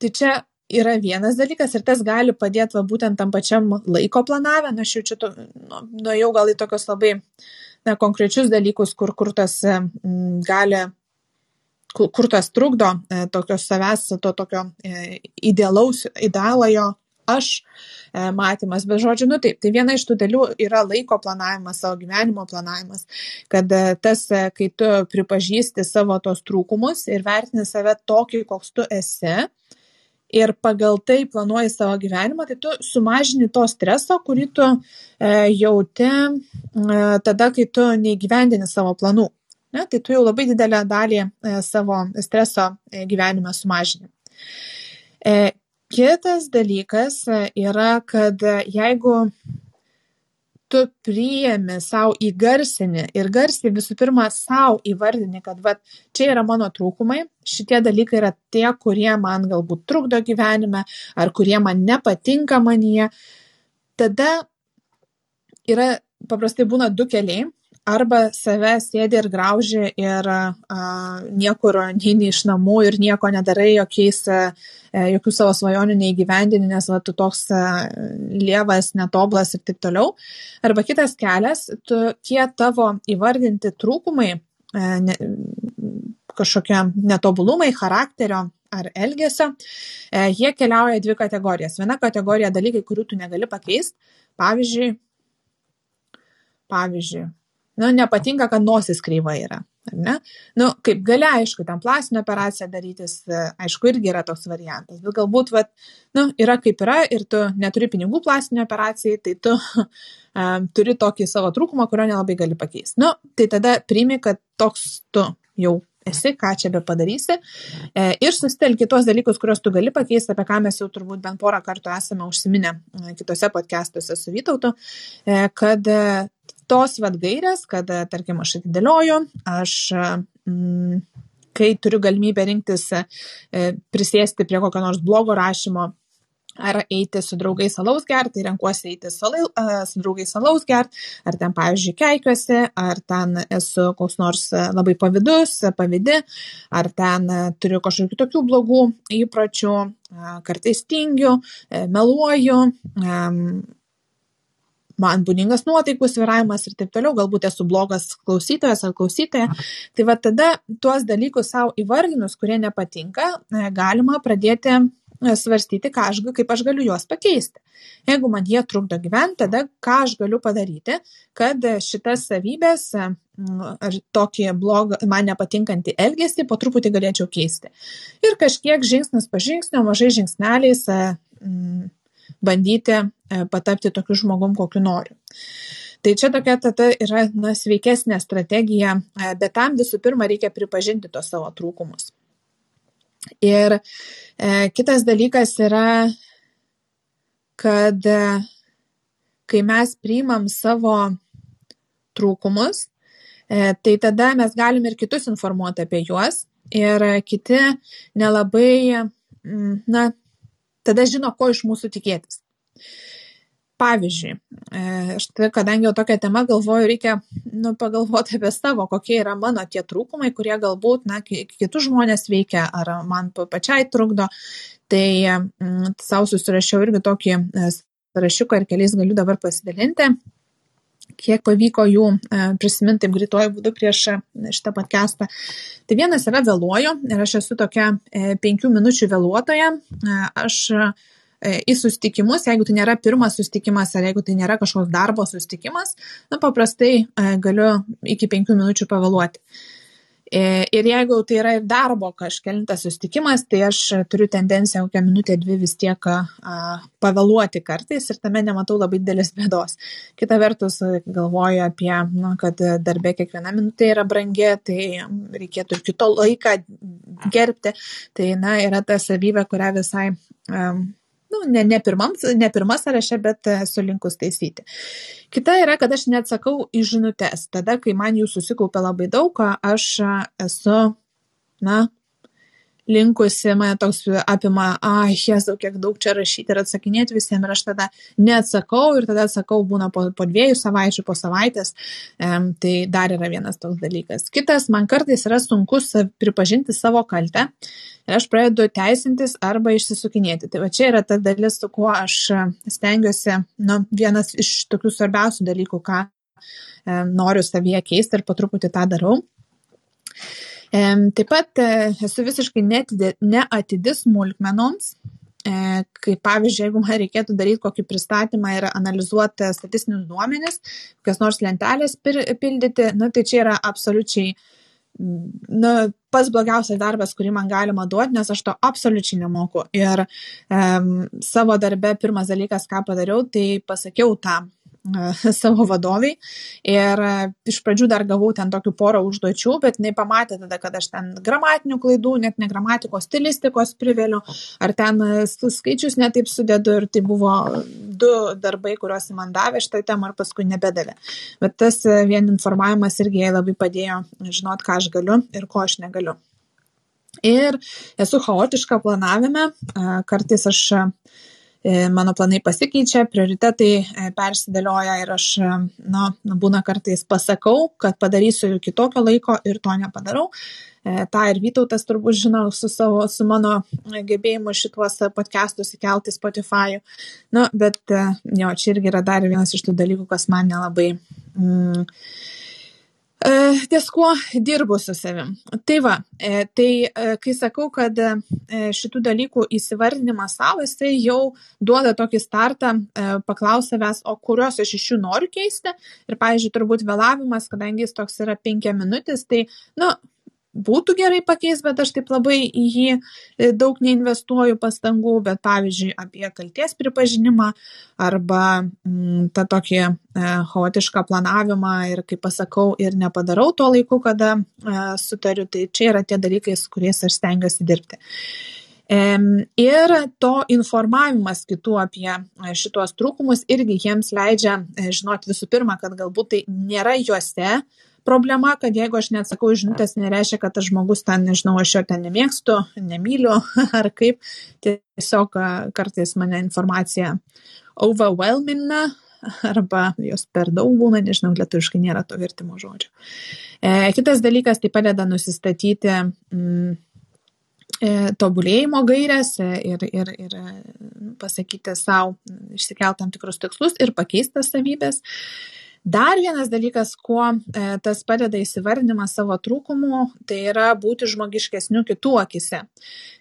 tai čia yra vienas dalykas ir tas gali padėti va, būtent tam pačiam laiko planavę, na aš jau čia to, nu, nuėjau gal į tokius labai na, konkrečius dalykus, kur, kur tas m, gali kur, kur tas trukdo e, tokios savęs, to tokio e, idealaus, idealojo aš e, matymas, bet žodžiu, nu taip, tai viena iš tų dalių yra laiko planavimas, savo gyvenimo planavimas, kad e, tas, e, kai tu pripažįsti savo tos trūkumus ir vertini save tokį, koks tu esi, ir pagal tai planuoji savo gyvenimą, tai tu sumažini to streso, kurį tu e, jauti e, tada, kai tu neįgyvendini savo planų. Ne? Tai tu jau labai didelę dalį e, savo streso e, gyvenime sumažini. E, Kitas dalykas e, yra, kad e, jeigu tu priemi savo įgarsinį ir garsiai visų pirma savo įvardini, kad va, čia yra mano trūkumai, šitie dalykai yra tie, kurie man galbūt trukdo gyvenime ar kurie man nepatinka manyje, tada yra paprastai būna du keliai arba save sėdi ir grauži ir a, niekur neini iš namų ir nieko nedarai, jokiais, a, e, jokių savo svajonių neįgyvendini, nes va, tu toks a, lievas, netoblas ir taip toliau. Arba kitas kelias, tu, tie tavo įvardinti trūkumai, a, ne, kažkokie netobulumai charakterio ar elgesio, e, jie keliauja į dvi kategorijas. Viena kategorija dalykai, kurių tu negali pakeisti. Pavyzdžiui, pavyzdžiui, nu, nepatinka, kad nosis kreiva yra. Ne? Nu, kaip gali, aišku, tam plastinę operaciją darytis, aišku, irgi yra toks variantas, bet galbūt, vat, nu, yra kaip yra ir tu neturi pinigų plastinė operacijai, tai tu um, [LAUGHS] turi tokį savo trūkumą, kurio nelabai gali pakeisti. Nu, tai tada priimi, kad toks tu jau esi, ką čia be padarysi. E, ir susitelki tuos dalykus, kuriuos tu gali pakeisti, apie ką mes jau turbūt bent porą kartų esame užsiminę e, kitose podcastuose su Vytautu, e, kad tos vad gairės, kad, tarkim, aš atidėlioju, aš mm, kai turiu galimybę rinktis prisėsti prie kokio nors blogo rašymo ar eiti su draugais alaus gerti, tai renkuosi eiti su, alai, su draugais alaus gerti, ar ten, pavyzdžiui, keikiuosi, ar ten esu koks nors labai pavydus, pavydi, ar ten turiu kažkokių tokių blogų įpročių, kartais tingiu, meluoju, man būdingas nuotaikų sviravimas ir taip toliau, galbūt esu blogas klausytojas ar klausytoja. Tai va tada tuos dalykus savo įvardinus, kurie nepatinka, galima pradėti svarstyti, ką aš, kaip aš galiu juos pakeisti. Jeigu man jie trukdo gyventi, tada ką aš galiu padaryti, kad šitas savybės ar tokį blogą, man nepatinkantį elgesį po truputį galėčiau keisti. Ir kažkiek žingsnis po žingsnio, mažai žingsneliais bandyti patapti tokiu žmogum, kokiu noriu. Tai čia tokia tada yra na, sveikesnė strategija, bet tam visų pirma reikia pripažinti tos savo trūkumus. Ir e, kitas dalykas yra, kad e, kai mes priimam savo trūkumus, e, tai tada mes galim ir kitus informuoti apie juos ir kiti nelabai, mm, na, tada žino, ko iš mūsų tikėtis. Pavyzdžiui, e, štai kadangi jau tokia tema galvoju, reikia nu, pagalvoti apie savo, kokie yra mano tie trūkumai, kurie galbūt, na, kitus žmonės veikia ar man pačiai trukdo. Tai mm, savo susirašiau irgi tokį e, sąrašiuką ir keliais galiu dabar pasidalinti kiek pavyko jų e, prisiminti taip greituoju būdu prieš šitą podcastą. Tai vienas yra vėluoju ir aš esu tokia penkių minučių vėluotoja. Aš į susitikimus, jeigu tai nėra pirmas susitikimas ar jeigu tai nėra kažkoks darbo susitikimas, na, paprastai galiu iki penkių minučių pavėluoti. E, ir jeigu tai yra ir darbo kažkelintas susitikimas, tai aš turiu tendenciją kokią minutę, dvi vis tiek pavėluoti kartais ir tame nematau labai didelės bėdos. Kita vertus, galvoju apie, na, kad darbė kiekviena minutė yra brangi, tai reikėtų ir kito laiką gerbti. Tai, na, yra ta savybė, kurią visai um, nu, ne, ne, pirmam, ne pirma sąraše, bet esu linkus taisyti. Kita yra, kad aš neatsakau į žinutės. Tada, kai man jų susikaupia labai daug, aš esu, na, linkusi, mane toks apima, ai, jesu, kiek daug čia rašyti ir atsakinėti visiems ir aš tada neatsakau ir tada atsakau būna po, po dviejų savaičių, po savaitės, um, tai dar yra vienas toks dalykas. Kitas, man kartais yra sunkus pripažinti savo kaltę ir aš pradedu teisintis arba išsisukinėti. Tai va čia yra ta dalis, su kuo aš stengiuosi, nu, vienas iš tokių svarbiausių dalykų, ką noriu savyje keisti ir po truputį tą darau. Taip pat e, esu visiškai neatidis smulkmenoms, e, kaip pavyzdžiui, jeigu man reikėtų daryti kokį pristatymą ir analizuoti statistinius duomenis, kokias nors lentelės pildyti, na, tai čia yra absoliučiai na, pats blogiausias darbas, kurį man galima duoti, nes aš to absoliučiai nemoku. Ir um, savo darbe pirmas dalykas, ką padariau, tai pasakiau tą [LAUGHS] savo vadoviai. Ir e, iš pradžių dar gavau ten tokių porą užduočių, bet jinai pamatė tada, kad aš ten gramatinių klaidų, net ne gramatikos, stilistikos priveliu, ar ten e, skaičius netaip sudedu ir tai buvo du darbai, kuriuos man davė šitą temą ir paskui nebedavė. Bet tas e, vien informavimas irgi jai labai padėjo žinot, ką aš galiu ir ko aš negaliu. Ir esu chaotiška planavime, kartais aš mano planai pasikeičia, prioritetai e, persidėlioja ir aš, e, na, būna kartais pasakau, kad padarysiu kitokio laiko ir to nepadarau. Ta ir Vytautas turbūt žino su, savo, su mano gebėjimu šituos podcastus įkelti Spotify. Nu, bet jo, čia irgi yra dar vienas iš tų dalykų, kas man nelabai mm, E, ties kuo dirbu su savim. Tai va, e, tai e, kai sakau, kad šitų dalykų įsivardinimas savo, jisai jau duoda tokį startą, paklaus savęs, o kuriuos aš iš jų noriu keisti. Ir, pavyzdžiui, turbūt vėlavimas, kadangi jis toks yra penkia minutės, tai, nu, būtų gerai pakeist, bet aš taip labai į jį e, daug neinvestuoju pastangų, bet pavyzdžiui apie kalties pripažinimą arba mm, tą tokį e, chaotišką planavimą ir, kaip pasakau, ir nepadarau tuo laiku, kada e, sutariu, tai čia yra tie dalykai, su kuriais aš stengiuosi dirbti. Ir to informavimas kitų apie e, šituos trūkumus irgi jiems leidžia e, žinoti visų pirma, kad galbūt tai nėra juose problema, kad jeigu aš neatsakau žinutės, nereiškia, kad tas žmogus ten, nežinau, aš jo ten nemėgstu, nemyliu [LAUGHS] ar kaip. Tiesiog kartais mane informacija overwhelmina arba jos per daug būna, nežinau, lietuviškai nėra to vertimo žodžio. E, kitas dalykas, tai padeda nusistatyti mm, e, tobulėjimo gairias e, ir, ir, ir pasakyti savo, išsikelt tam tikrus tikslus ir pakeisti savybės. Dar vienas dalykas, kuo e, tas padeda įsivardinimą savo trūkumų, tai yra būti žmogiškesniu kitų akise.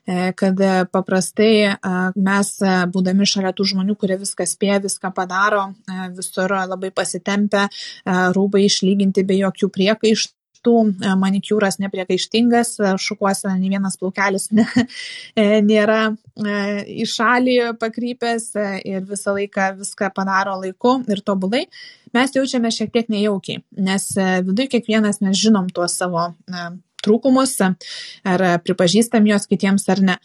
E, kad paprastai e, mes, e, būdami šalia tų žmonių, kurie viską spėja, viską padaro, visur labai pasitempę, e, rūbai išlyginti be jokių priekaištų tų manikiūras nepriekaištingas, šukuosena nei vienas plaukelis ne, nėra į šalį pakrypęs ir visą laiką viską padaro laiku ir tobulai, mes jaučiame šiek tiek nejaukiai, nes viduje kiekvienas mes žinom tuos savo trūkumus, ar pripažįstam juos kitiems ar ne.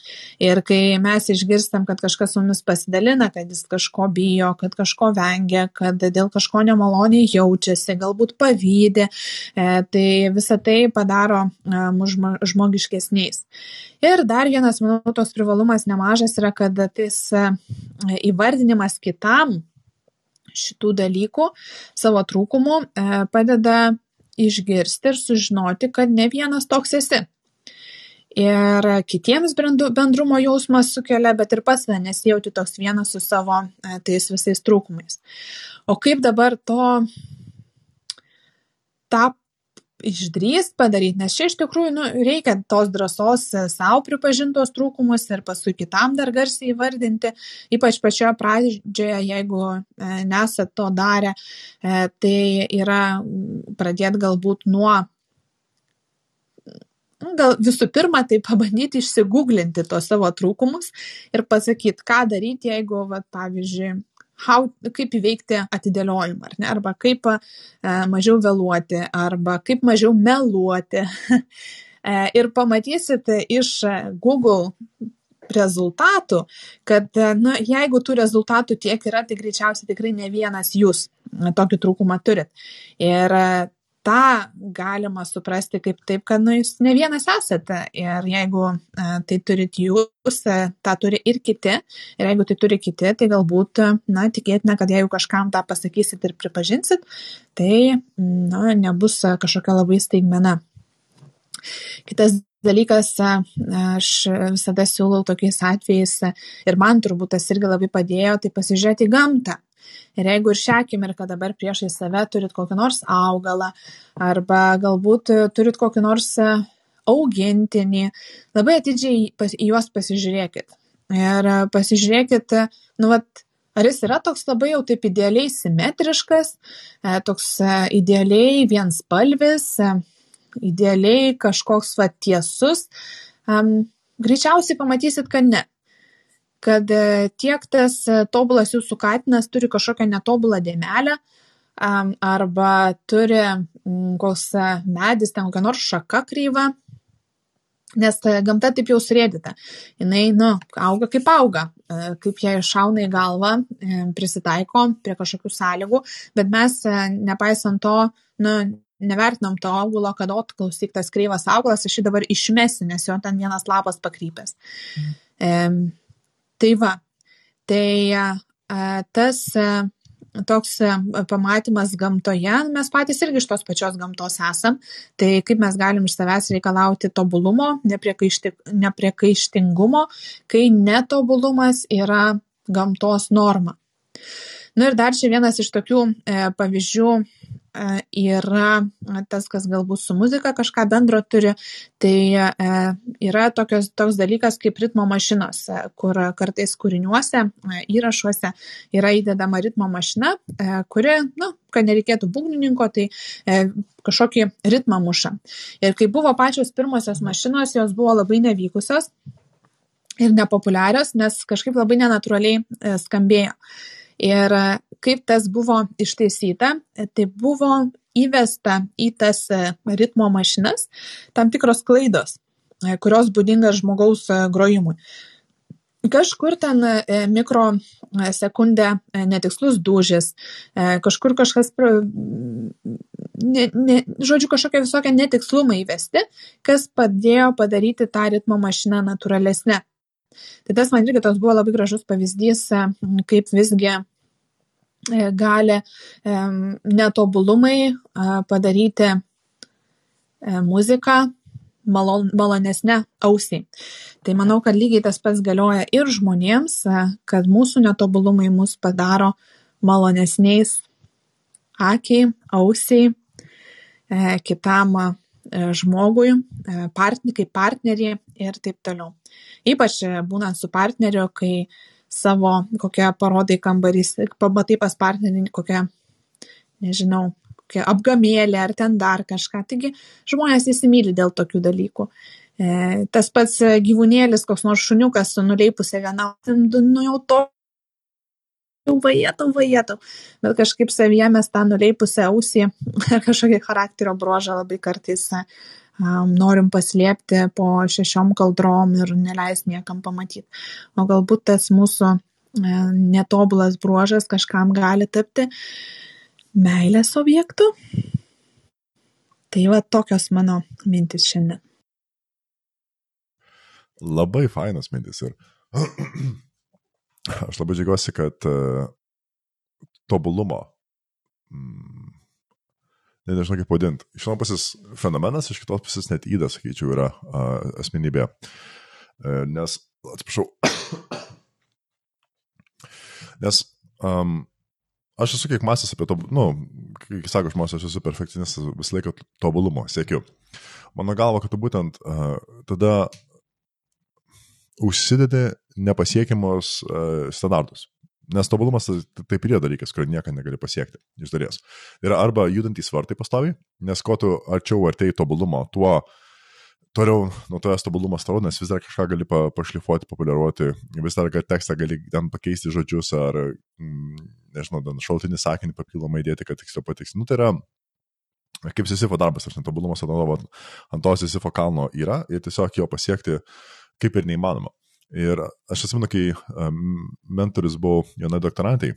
Ir kai mes išgirstam, kad kažkas su mumis pasidalina, kad jis kažko bijo, kad kažko vengia, kad dėl kažko nemaloniai jaučiasi, galbūt pavydė, e, tai visa tai padaro e, mus žmogiškesniais. Ir dar vienas, manau, tos privalumas nemažas yra, kad tas e, įvardinimas kitam šitų dalykų, savo trūkumų, padeda išgirsti ir sužinoti, kad ne vienas toks esi. Ir kitiems bendrumo jausmas sukelia, bet ir pats nesijauti toks vienas su savo e, tais visais trūkumais. O kaip dabar to tą išdrįst padaryt nes čia iš tikrųjų nu reikia tos drąsos e, sau pripažint tuos trūkumus ir paskui kitam dar garsiai įvardinti. Ypač pačioje pradžioje jeigu e, nesat to darę e, tai yra pradėt galbūt nuo nu, gal visų pirma, tai pabandyti išsigūglinti tos savo trūkumus ir pasakyti, ką daryti, jeigu, va, pavyzdžiui, how, kaip įveikti atidėliojimą, ar ne, arba kaip e, mažiau vėluoti, arba kaip mažiau meluoti. [LAUGHS] e, ir pamatysit iš Google rezultatų, kad na, jeigu tų rezultatų tiek yra, tai greičiausiai tikrai ne vienas jūs tokį trūkumą turit. Ir tą galima suprasti kaip taip, kad nu, jūs ne vienas esate ir jeigu e, tai turit jūs, e, tą turi ir kiti ir jeigu tai turi kiti, tai galbūt, na, tikėtina, kad jeigu kažkam tą pasakysit ir pripažinsit, tai, na, nebus kažkokia labai staigmena. Kitas dalykas, e, aš visada siūlau tokiais atvejais ir man turbūt tas irgi labai padėjo, tai pasižiūrėti į gamtą. Ir jeigu ir šią akimirką dabar priešai save turit kokį nors augalą arba galbūt turit kokį nors e, augintinį, labai atidžiai pas, į juos pasižiūrėkit. Ir e, pasižiūrėkit, nu, vat, ar jis yra toks labai jau taip idealiai simetriškas, e, toks idealiai vienspalvis, idealiai kažkoks va tiesus. Greičiausiai pamatysit, kad ne kad e, tiek tas e, tobulas jūsų katinas turi kažkokią netobulą dėmelę arba turi koks e, medis, ten kokia nors šaka kryva, nes gamta taip jau surėdyta. Jis, nu, auga kaip auga, kaip jai šauna į galvą, prisitaiko prie kažkokių sąlygų, bet mes, nepaisant to, nu, nevertinam to augulo, kad, o, klausyk, tas kreivas augalas, aš jį dabar išmesiu, nes jo ten vienas lapas pakrypęs. Mm. Tai va, tai tas toks pamatymas gamtoje, mes patys irgi iš tos pačios gamtos esam, tai kaip mes galim iš savęs reikalauti tobulumo, nepriekaišti, nepriekaištingumo, kai netobulumas yra gamtos norma. Na nu ir dar čia vienas iš tokių e, pavyzdžių yra tas, kas galbūt su muzika kažką bendro turi, tai yra tokios, toks dalykas kaip ritmo mašinos, kur kartais kūriniuose, įrašuose yra įdedama ritmo mašina, kuri, na, nu, kad nereikėtų būgnininko, tai kažkokį ritmą muša. Ir kai buvo pačios pirmosios mašinos, jos buvo labai nevykusios ir nepopuliarios, nes kažkaip labai nenatūraliai skambėjo. Ir kaip tas buvo ištaisyta, tai buvo įvesta į tas e, ritmo mašinas tam tikros klaidos, e, kurios būdingas žmogaus e, grojimui. Kažkur ten mikrosekundę netikslus dūžis, kažkur kažkas, ne, ne, žodžiu, kažkokie visokie netikslumai įvesti, kas padėjo padaryti tą ritmo mašiną natūralesnę. Tai tas man irgi toks buvo labai gražus pavyzdys, kaip visgi gali netobulumai padaryti e, muziką malonesnę ausiai. Tai manau, kad lygiai tas pats galioja ir žmonėms, e, kad mūsų netobulumai mus padaro malonesniais akiai, ausiai, kitam žmogui, kaip partneriai ir taip toliau. Ypač būnant su partneriu, kai savo kokią parodai kambarys, pamatai pas partnerį kokią, nežinau, kokią apgamėlę ar ten dar kažką. Taigi žmonės įsimylė dėl tokių dalykų. E, tas pats gyvūnėlis, koks nors šuniukas su nuleipusia viena, nu jau to jau vajetau, vajetau. Bet kažkaip savyje mes tą nuleipusią ausį ar [LAUGHS] kažkokį charakterio brožą labai kartais norim paslėpti po šešiom kaldrom ir neleis niekam pamatyti. O galbūt tas mūsų uh, netobulas bruožas kažkam gali tapti meilės objektu. Tai va tokios mano mintis šiandien. Labai fainas mintis ir [CLEARS THROAT] aš labai džiaugiuosi, kad uh, tobulumo, mm, ne, nežinau kaip vadinti, iš vienos pusės fenomenas, iš kitos pusės net įdas, sakyčiau, yra uh, asmenybė. Uh, nes, atsiprašau, [COUGHS] nes um, aš esu kiek masęs apie to, nu, kai sako žmonės, aš esu perfekcionistas, visą laiką tobulumo siekiu. Mano galva, kad tu būtent uh, tada užsidedi nepasiekiamos standartus. Nes tobulumas taip ir yra dalykas, kurio niekada negali pasiekti iš dalies. Yra arba judantys vartai pastovi, nes kuo tu arčiau artėjai tobulumo, tuo toliau nuo tavęs tobulumas toliau, nes vis dar kažką gali pa, pašlifuoti, populiaruoti, vis dar tekstą gali ten pakeisti žodžius ar, mm, nežinau, šaltinį sakinį papildomai įdėti, kad tiksliau patikslinti. Nu, tai yra kaip Sisifo darbas, aš netobulumas ant to Sisifo kalno yra ir tiesiog jo pasiekti kaip ir neįmanoma. Ir aš atsimenu, kai mentorius buvo jaunai doktorantai,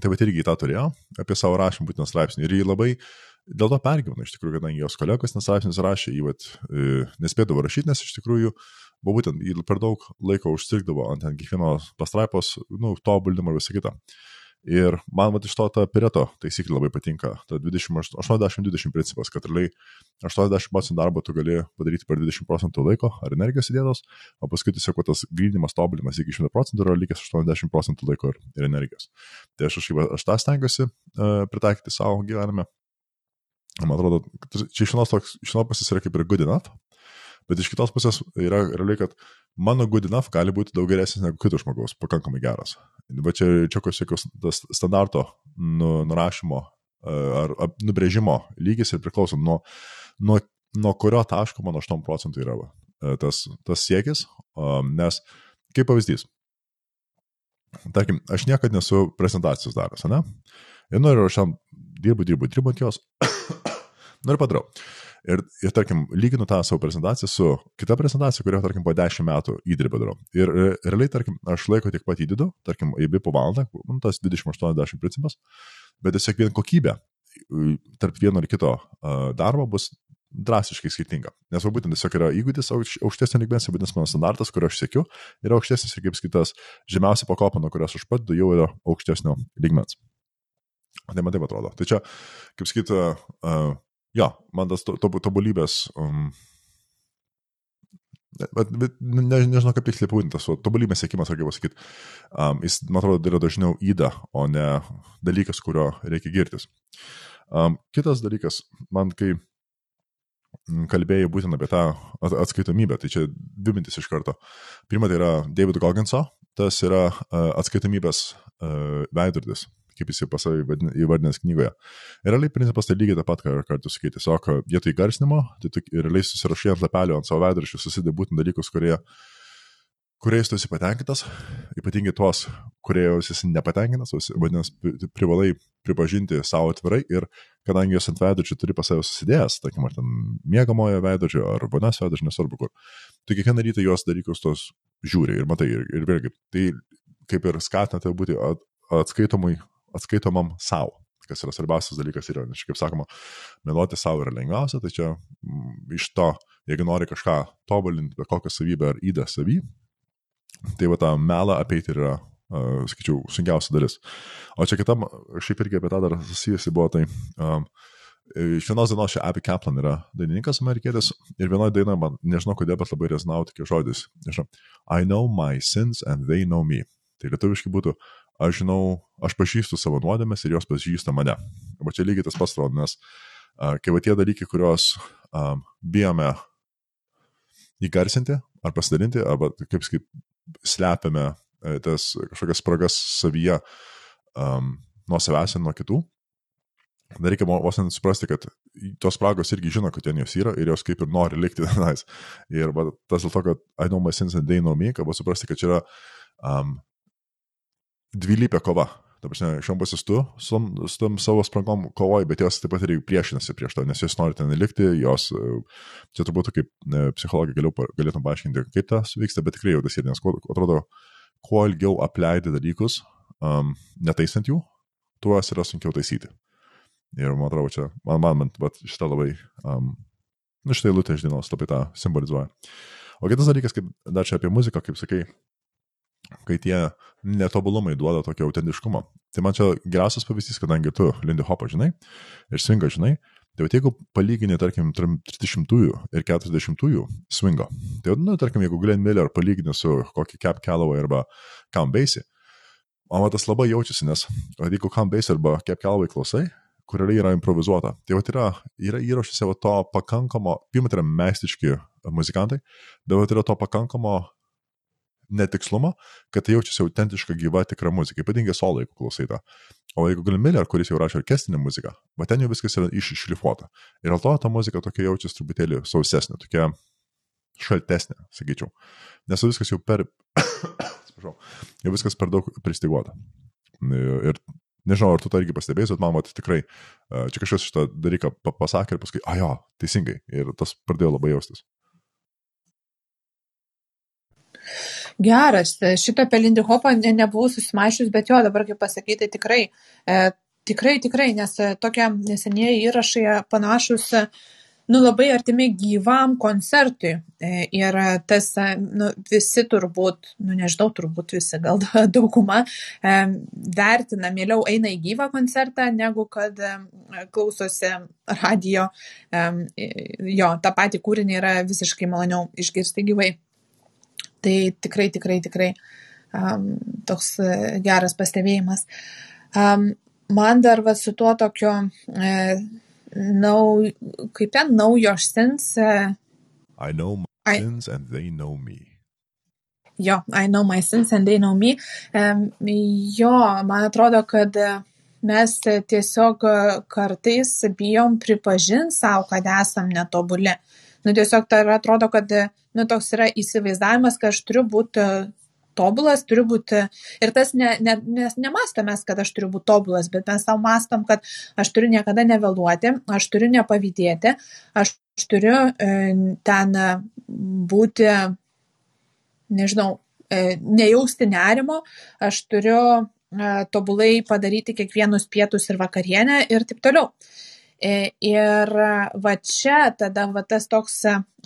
tai bet irgi tą turėjo apie savo rašymą būtent straipsnį. Ir jį labai dėl to pergyveno, iš tikrųjų, kadangi jos kolegos nestraipsnis rašė, jį vat, e, nespėdavo rašyti, nes iš tikrųjų buvo būtent per daug laiko užstrigdavo ant kiekvienos pastraipos, nu, tobulinimo ir visą kitą. Ir man vat, iš to ta Pireto taisyklė labai patinka, ta 80-20 principas, kad realiai 80 procentų darbo tu gali padaryti per 20 procentų laiko ar energijos įdėtos, o paskui tiesiog tas grįnimas, tobulinimas iki 100 procentų yra likęs 80 procentų laiko ir, ir energijos. Tai aš, aš, aš tą stengiuosi uh, pritaikyti savo gyvenime. Man atrodo, čia iš vienos, toks, iš vienos pusės yra kaip ir good enough, bet iš kitos pusės yra realiai, kad mano good enough gali būti daug geresnis negu kito žmogaus, pakankamai geras. Va čia čia kažkokios standarto nu, nurašymo ar, ar nubrėžimo lygis ir priklauso nuo, nuo, nuo kurio taško mano 8 procentų yra va, tas, tas siekis, nes kaip pavyzdys, tarkim, aš niekada nesu prezentacijos daręs, ne? Ir noriu, aš šiam dirbu, dirbu, dirbu ant jos, [COUGHS] noriu padarau. Ir, ir tarkim, lyginu tą savo prezentaciją su kita prezentacija, kurio, tarkim, po 10 metų įdirbę darau. Ir realiai, tarkim, aš laiko tiek pat įdedu, tarkim, įbi po valandą, nu, tas 20-80 principas, bet tiesiog vien kokybė tarp vieno ir kito darbo bus drastiškai skirtinga. Nes būtent tiesiog yra įgūdis aukštesnio lygmens, vadinasi, mano standartas, kurio aš siekiu, yra aukštesnis ir kaip skaitas žemiausia pakopa, nuo kurios aš pat jau yra aukštesnio lygmens. Tai man taip atrodo. Tai čia, kaip sakyti, uh, jo, man tas to, to, tobulybės. Um, Bet, bet ne, nežinau, kaip tiksliai pavadintas, o tobulybės siekimas, ar kaip pasakyti, um, jis, man atrodo, yra dažniau įda, o ne dalykas, kurio reikia girtis. Um, kitas dalykas, man kai kalbėjai būtent apie tą atskaitomybę, tai čia dvi mintis iš karto. Pirma, tai yra David Gogginso, tas yra uh, atskaitomybės uh, veidrodis kaip jis jau pasavai įvardinęs knygoje. Ir realiai principas tai lygiai tą pat, ką kartu sakai, tiesiog vietoj garsinimo, tai tu realiai susirašai ant lapelio, ant savo veidraščių, susidė būtent dalykus, kurie, kuriais tu esi patenkintas, ypatingai tuos, kurie jau esi nepatenkintas, vadinasi, privalai pripažinti savo atvirai ir kadangi jos ant veidrodžio turi pas save susidėjęs, tarkim, ar ten mėgamojo veidrodžio, ar vonios veidrodžio, nesvarbu kur, tu kiekvieną rytą juos dalykus tos žiūri ir matai, ir, ir vėlgi, tai kaip ir skatina tai būti atskaitomui atskaitomam savo kas yra svarbiausias dalykas yra, nes kaip sakoma, meluoti savo yra lengviausia, tai čia m, mm, iš to, jeigu nori kažką tobulinti, bet kokią savybę ar įdą savy, tai va tą melą apeiti yra, uh, sakyčiau, sunkiausia dalis. O čia kitam, šiaip irgi apie tą dar susijusi buvo, tai um, iš vienos dienos čia Abby Kaplan yra dainininkas amerikietis ir vienoje dainoje man, nežinau kodėl, bet labai rezonavo tokie žodis, nežinau, I know my sins and they know me. Tai lietuviškai būtų, uh, aš žinau, aš pažįstu savo nuodėmės ir jos pažįsta mane. Va čia lygiai tas pats atrodo, nes uh, kai va tie dalykai, kuriuos um, bijome įgarsinti ar pasidalinti, arba kaip sakyt, slepiame uh, tas kažkokias spragas savyje um, nuo savęs ir nuo kitų, dar reikia vos net suprasti, kad tos spragos irgi žino, kad ten jos yra ir jos kaip ir nori likti tenais. Ir va, tas dėl to, kad I know my sins and they know me, kad suprasti, kad čia yra um, dvilypė kova. Ta prasme, šiom pusės tu su, su tam savo sprangom kovoji, bet jos taip pat ir priešinasi prieš to, nes jos nori ten likti, jos, e, čia turbūt kaip psichologija galiu, galėtum paaiškinti, kaip tas vyksta, bet tikrai jau tas ir nes, atrodo, kuo ilgiau apleidi dalykus, um, netaisant jų, tuo yra sunkiau taisyti. Ir man atrodo, čia, man, man, man šitą labai, um, nu šitą eilutę iš dienos labai tą simbolizuoja. O kitas dalykas, kaip dar čia apie muziką, kaip sakai, kai tie netobulumai duoda tokio autentiškumo. Tai man čia geriausias pavyzdys, kadangi tu Lindy Hopą žinai ir swingą žinai, tai jeigu palygini, tarkim, 30-ųjų ir 40-ųjų swingo, tai, nu, tarkim, jeigu Glenn Miller palygini su kokį Cap Calloway arba Cam Basie, man tas labai jaučiasi, nes jeigu Cam Basie arba Cap Calloway klausai, kur yra improvizuota. Tai vat yra, yra įrašuose to pakankamo, pirmą tai yra meistriški muzikantai, bet yra to pakankamo netikslumo, kad tai jaučiasi autentiška gyva tikra muzika, ypatingai solo, jeigu klausai tą. O jeigu Glenn Miller, kuris jau rašo orkestrinę muziką, bet ten jau viskas yra iššlifuota. Ir dėl to ta muzika tokia jaučiasi truputėlį sausesnė, tokia šaltesnė, sakyčiau. Nes viskas jau per, [COUGHS] atsiprašau, jau viskas per daug pristiguota. Ir Nežinau, ar tu tą irgi pastebėjai, bet man mat, tikrai čia kažkas šitą dalyką pasakė ir paskui, a jo, teisingai. Ir tas pradėjo labai jaustis. Geras, šitą apie Lindy Hopą ne, nebuvau susimašius, bet jo, dabar kaip pasakyti, tikrai, e, tikrai, tikrai, nes tokie neseniai įrašai panašus e, nu, labai artimi gyvam koncertui. E, ir tas, e, nu, visi turbūt, nu, nežinau, turbūt visi, gal [LAUGHS] dauguma, e, vertina, mieliau eina į gyvą koncertą, negu kad klausosi radio. Jo, tą patį kūrinį yra visiškai maloniau išgirsti gyvai. Tai tikrai, tikrai, tikrai um, toks geras pastebėjimas. Um, man dar va su tuo tokiu e, know, kaip ten know your sins. Uh, I know my I, sins and they know me. Jo, I know my sins and they know me. Um, jo, man atrodo, kad mes tiesiog kartais bijom pripažinti savo, kad esam netobuli. Nu, tiesiog tai atrodo, kad nu, toks yra įsivaizdavimas, kad aš turiu būti tobulas, turiu būti. Ir tas ne, ne, nes nemastomės, kad aš turiu būti tobulas, bet mes savo mastom, kad aš turiu niekada nevėluoti, aš turiu nepavydėti, aš turiu e, ten būti, nežinau, e, nejausti nerimo, aš turiu e, tobulai padaryti kiekvienus pietus ir vakarienę ir taip toliau. E, ir va čia tada va tas toks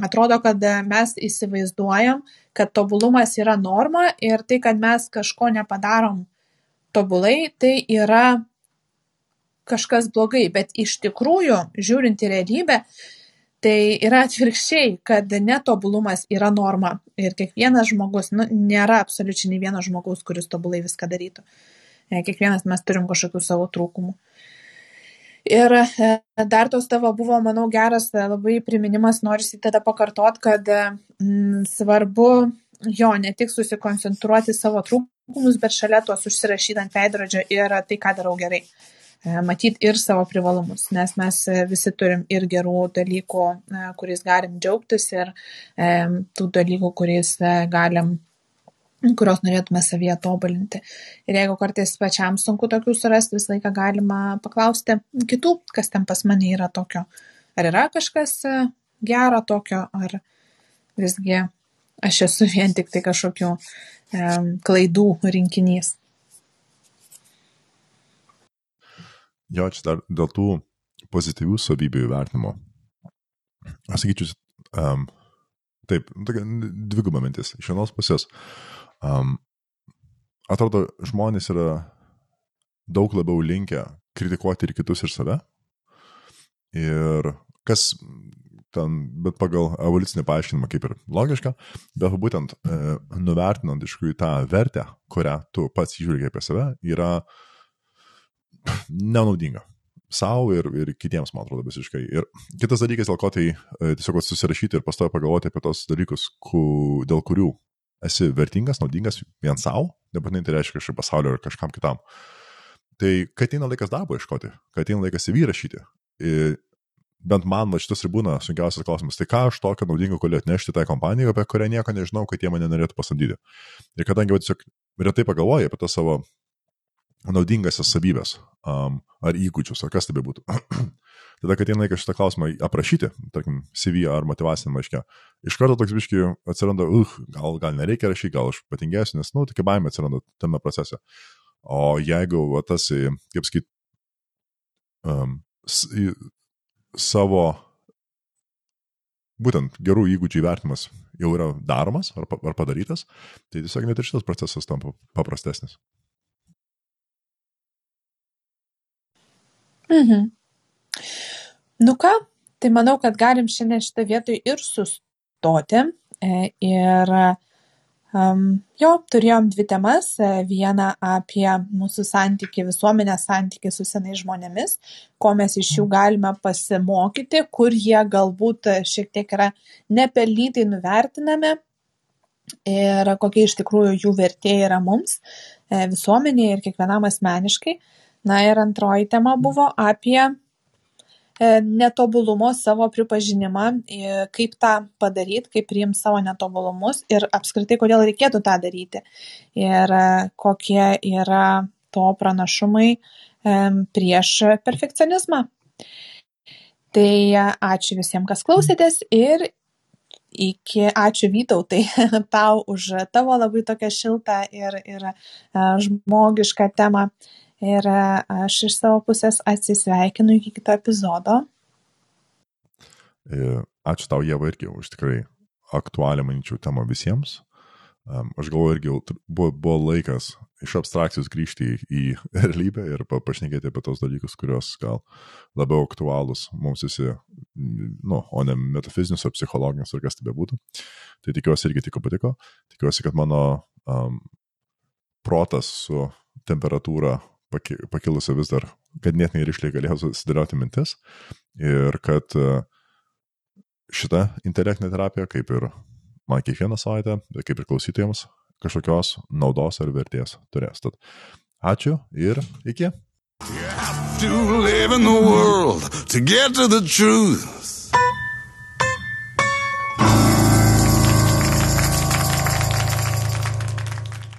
atrodo, kad mes įsivaizduojam, kad tobulumas yra norma ir tai, kad mes kažko nepadarom tobulai, tai yra kažkas blogai. Bet iš tikrųjų, žiūrint į realybę, tai yra atvirkščiai, kad netobulumas yra norma. Ir kiekvienas žmogus, nu, nėra absoliučiai nei vieno žmogaus, kuris tobulai viską darytų. E, kiekvienas mes turim kažkokių savo trūkumų. Ir e, dar tos tavo buvo, manau, geras e, labai priminimas, norisi tada pakartot, kad m, mm, svarbu jo ne tik susikoncentruoti savo trūkumus, bet šalia tuos užsirašyti ant veidrodžio ir tai, ką darau gerai. E, Matyti ir savo privalumus, nes mes visi turim ir gerų dalykų, kuriais galim džiaugtis, ir tų dalykų, kuriais galim kurios norėtume savyje tobulinti. Ir jeigu kartais pačiam sunku tokių surasti, visą laiką galima paklausti kitų, kas ten pas mane yra tokio. Ar yra kažkas e, gero tokio, ar visgi aš esu [LAUGHS] vien tik tai kažkokių e, klaidų rinkinys. Jo, čia dar dėl tų pozityvių savybių įvertinimo. Aš sakyčiau, um, taip, tokia dviguba mintis. Iš vienos pusės, Um, atrodo, žmonės yra daug labiau linkę kritikuoti ir kitus ir save. Ir kas ten, bet pagal evoliucinį paaiškinimą kaip ir logiška, bet būtent e, nuvertinant iš tikrųjų tą vertę, kurią tu pats žiūri apie save, yra nenaudinga. Sau ir, ir kitiems, man atrodo, visiškai. Ir kitas dalykas, dėl ko tai e, tiesiog susirašyti ir pastovi pagalvoti apie tos dalykus, ku, dėl kurių esi vertingas, naudingas vien savo, nebūtinai tai reiškia kažkaip pasaulio ar kažkam kitam. Tai kai ateina laikas darbo ieškoti, kai ateina laikas įvyrašyti, bent man va šitas ir būna sunkiausias klausimas, tai ką aš tokio naudingo galiu atnešti tai kompanijai, apie kurią nieko nežinau, kad jie mane norėtų pasamdyti. Ir kadangi va, tiesiog retai pagalvoju apie tą savo naudingasias savybės um, ar įgūdžius, ar kas tai būtų. [CLEARS THROAT] Tada, kad jinai šitą klausimą aprašyti, tarkim, CV ar motivacinį laiškę, iš karto toks biški atsiranda, uh, gal, gal nereikia rašyti, gal aš patingesnis, nes, nu, tokia baimė atsiranda tame procese. O jeigu va, tas, kaip sakyt, um, savo būtent gerų įgūdžių įvertimas jau yra daromas ar, ar padarytas, tai tiesiog net ir šitas procesas tampa paprastesnis. Mhm. Nu ką, tai manau, kad galim šiandien šitą vietoj ir sustoti. E, ir jo, turėjom dvi temas. E, vieną apie mūsų santyki, visuomenės santyki su senais žmonėmis, ko mes iš jų galime pasimokyti, kur jie galbūt šiek tiek yra nepelnytai nuvertinami ir kokia iš tikrųjų jų vertė yra mums, e, visuomenėje ir kiekvienam asmeniškai. Na ir antroji tema buvo apie E, netobulumo savo pripažinimą, kaip tą padaryti, kaip priimti savo netobulumus ir apskritai, kodėl reikėtų tą daryti ir e, kokie yra to pranašumai e, prieš perfekcionizmą. Tai ačiū visiems, kas klausėtės ir iki, ačiū Vytautai [LAUGHS] tau už tavo labai tokią šiltą ir, ir žmogišką temą. Ir aš iš savo pusės atsisveikinu iki kito epizodo. E, ačiū tau, Jeva, irgi už tikrai aktualią, manyčiau, temą visiems. Aš galvoju, irgi buvo, buvo laikas iš abstrakcijos grįžti į, į realybę ir pašnekėti apie tos dalykus, kurios gal labiau aktualūs mums visi, nu, o ne metafizinius ar psichologinius ar kas tai bebūtų. Tai tikiuosi irgi tik patiko. Tikiuosi, kad mano um, protas su temperatūra pakilusi vis dar ganėtinai ryšliai galėjau susidėlioti mintis ir kad e, šita intelektinė terapija, kaip ir man kiekvieną savaitę, kaip ir klausytojams, kažkokios naudos ar vertės turės. Tad ačiū ir iki. You have to live in the world to get to the truth.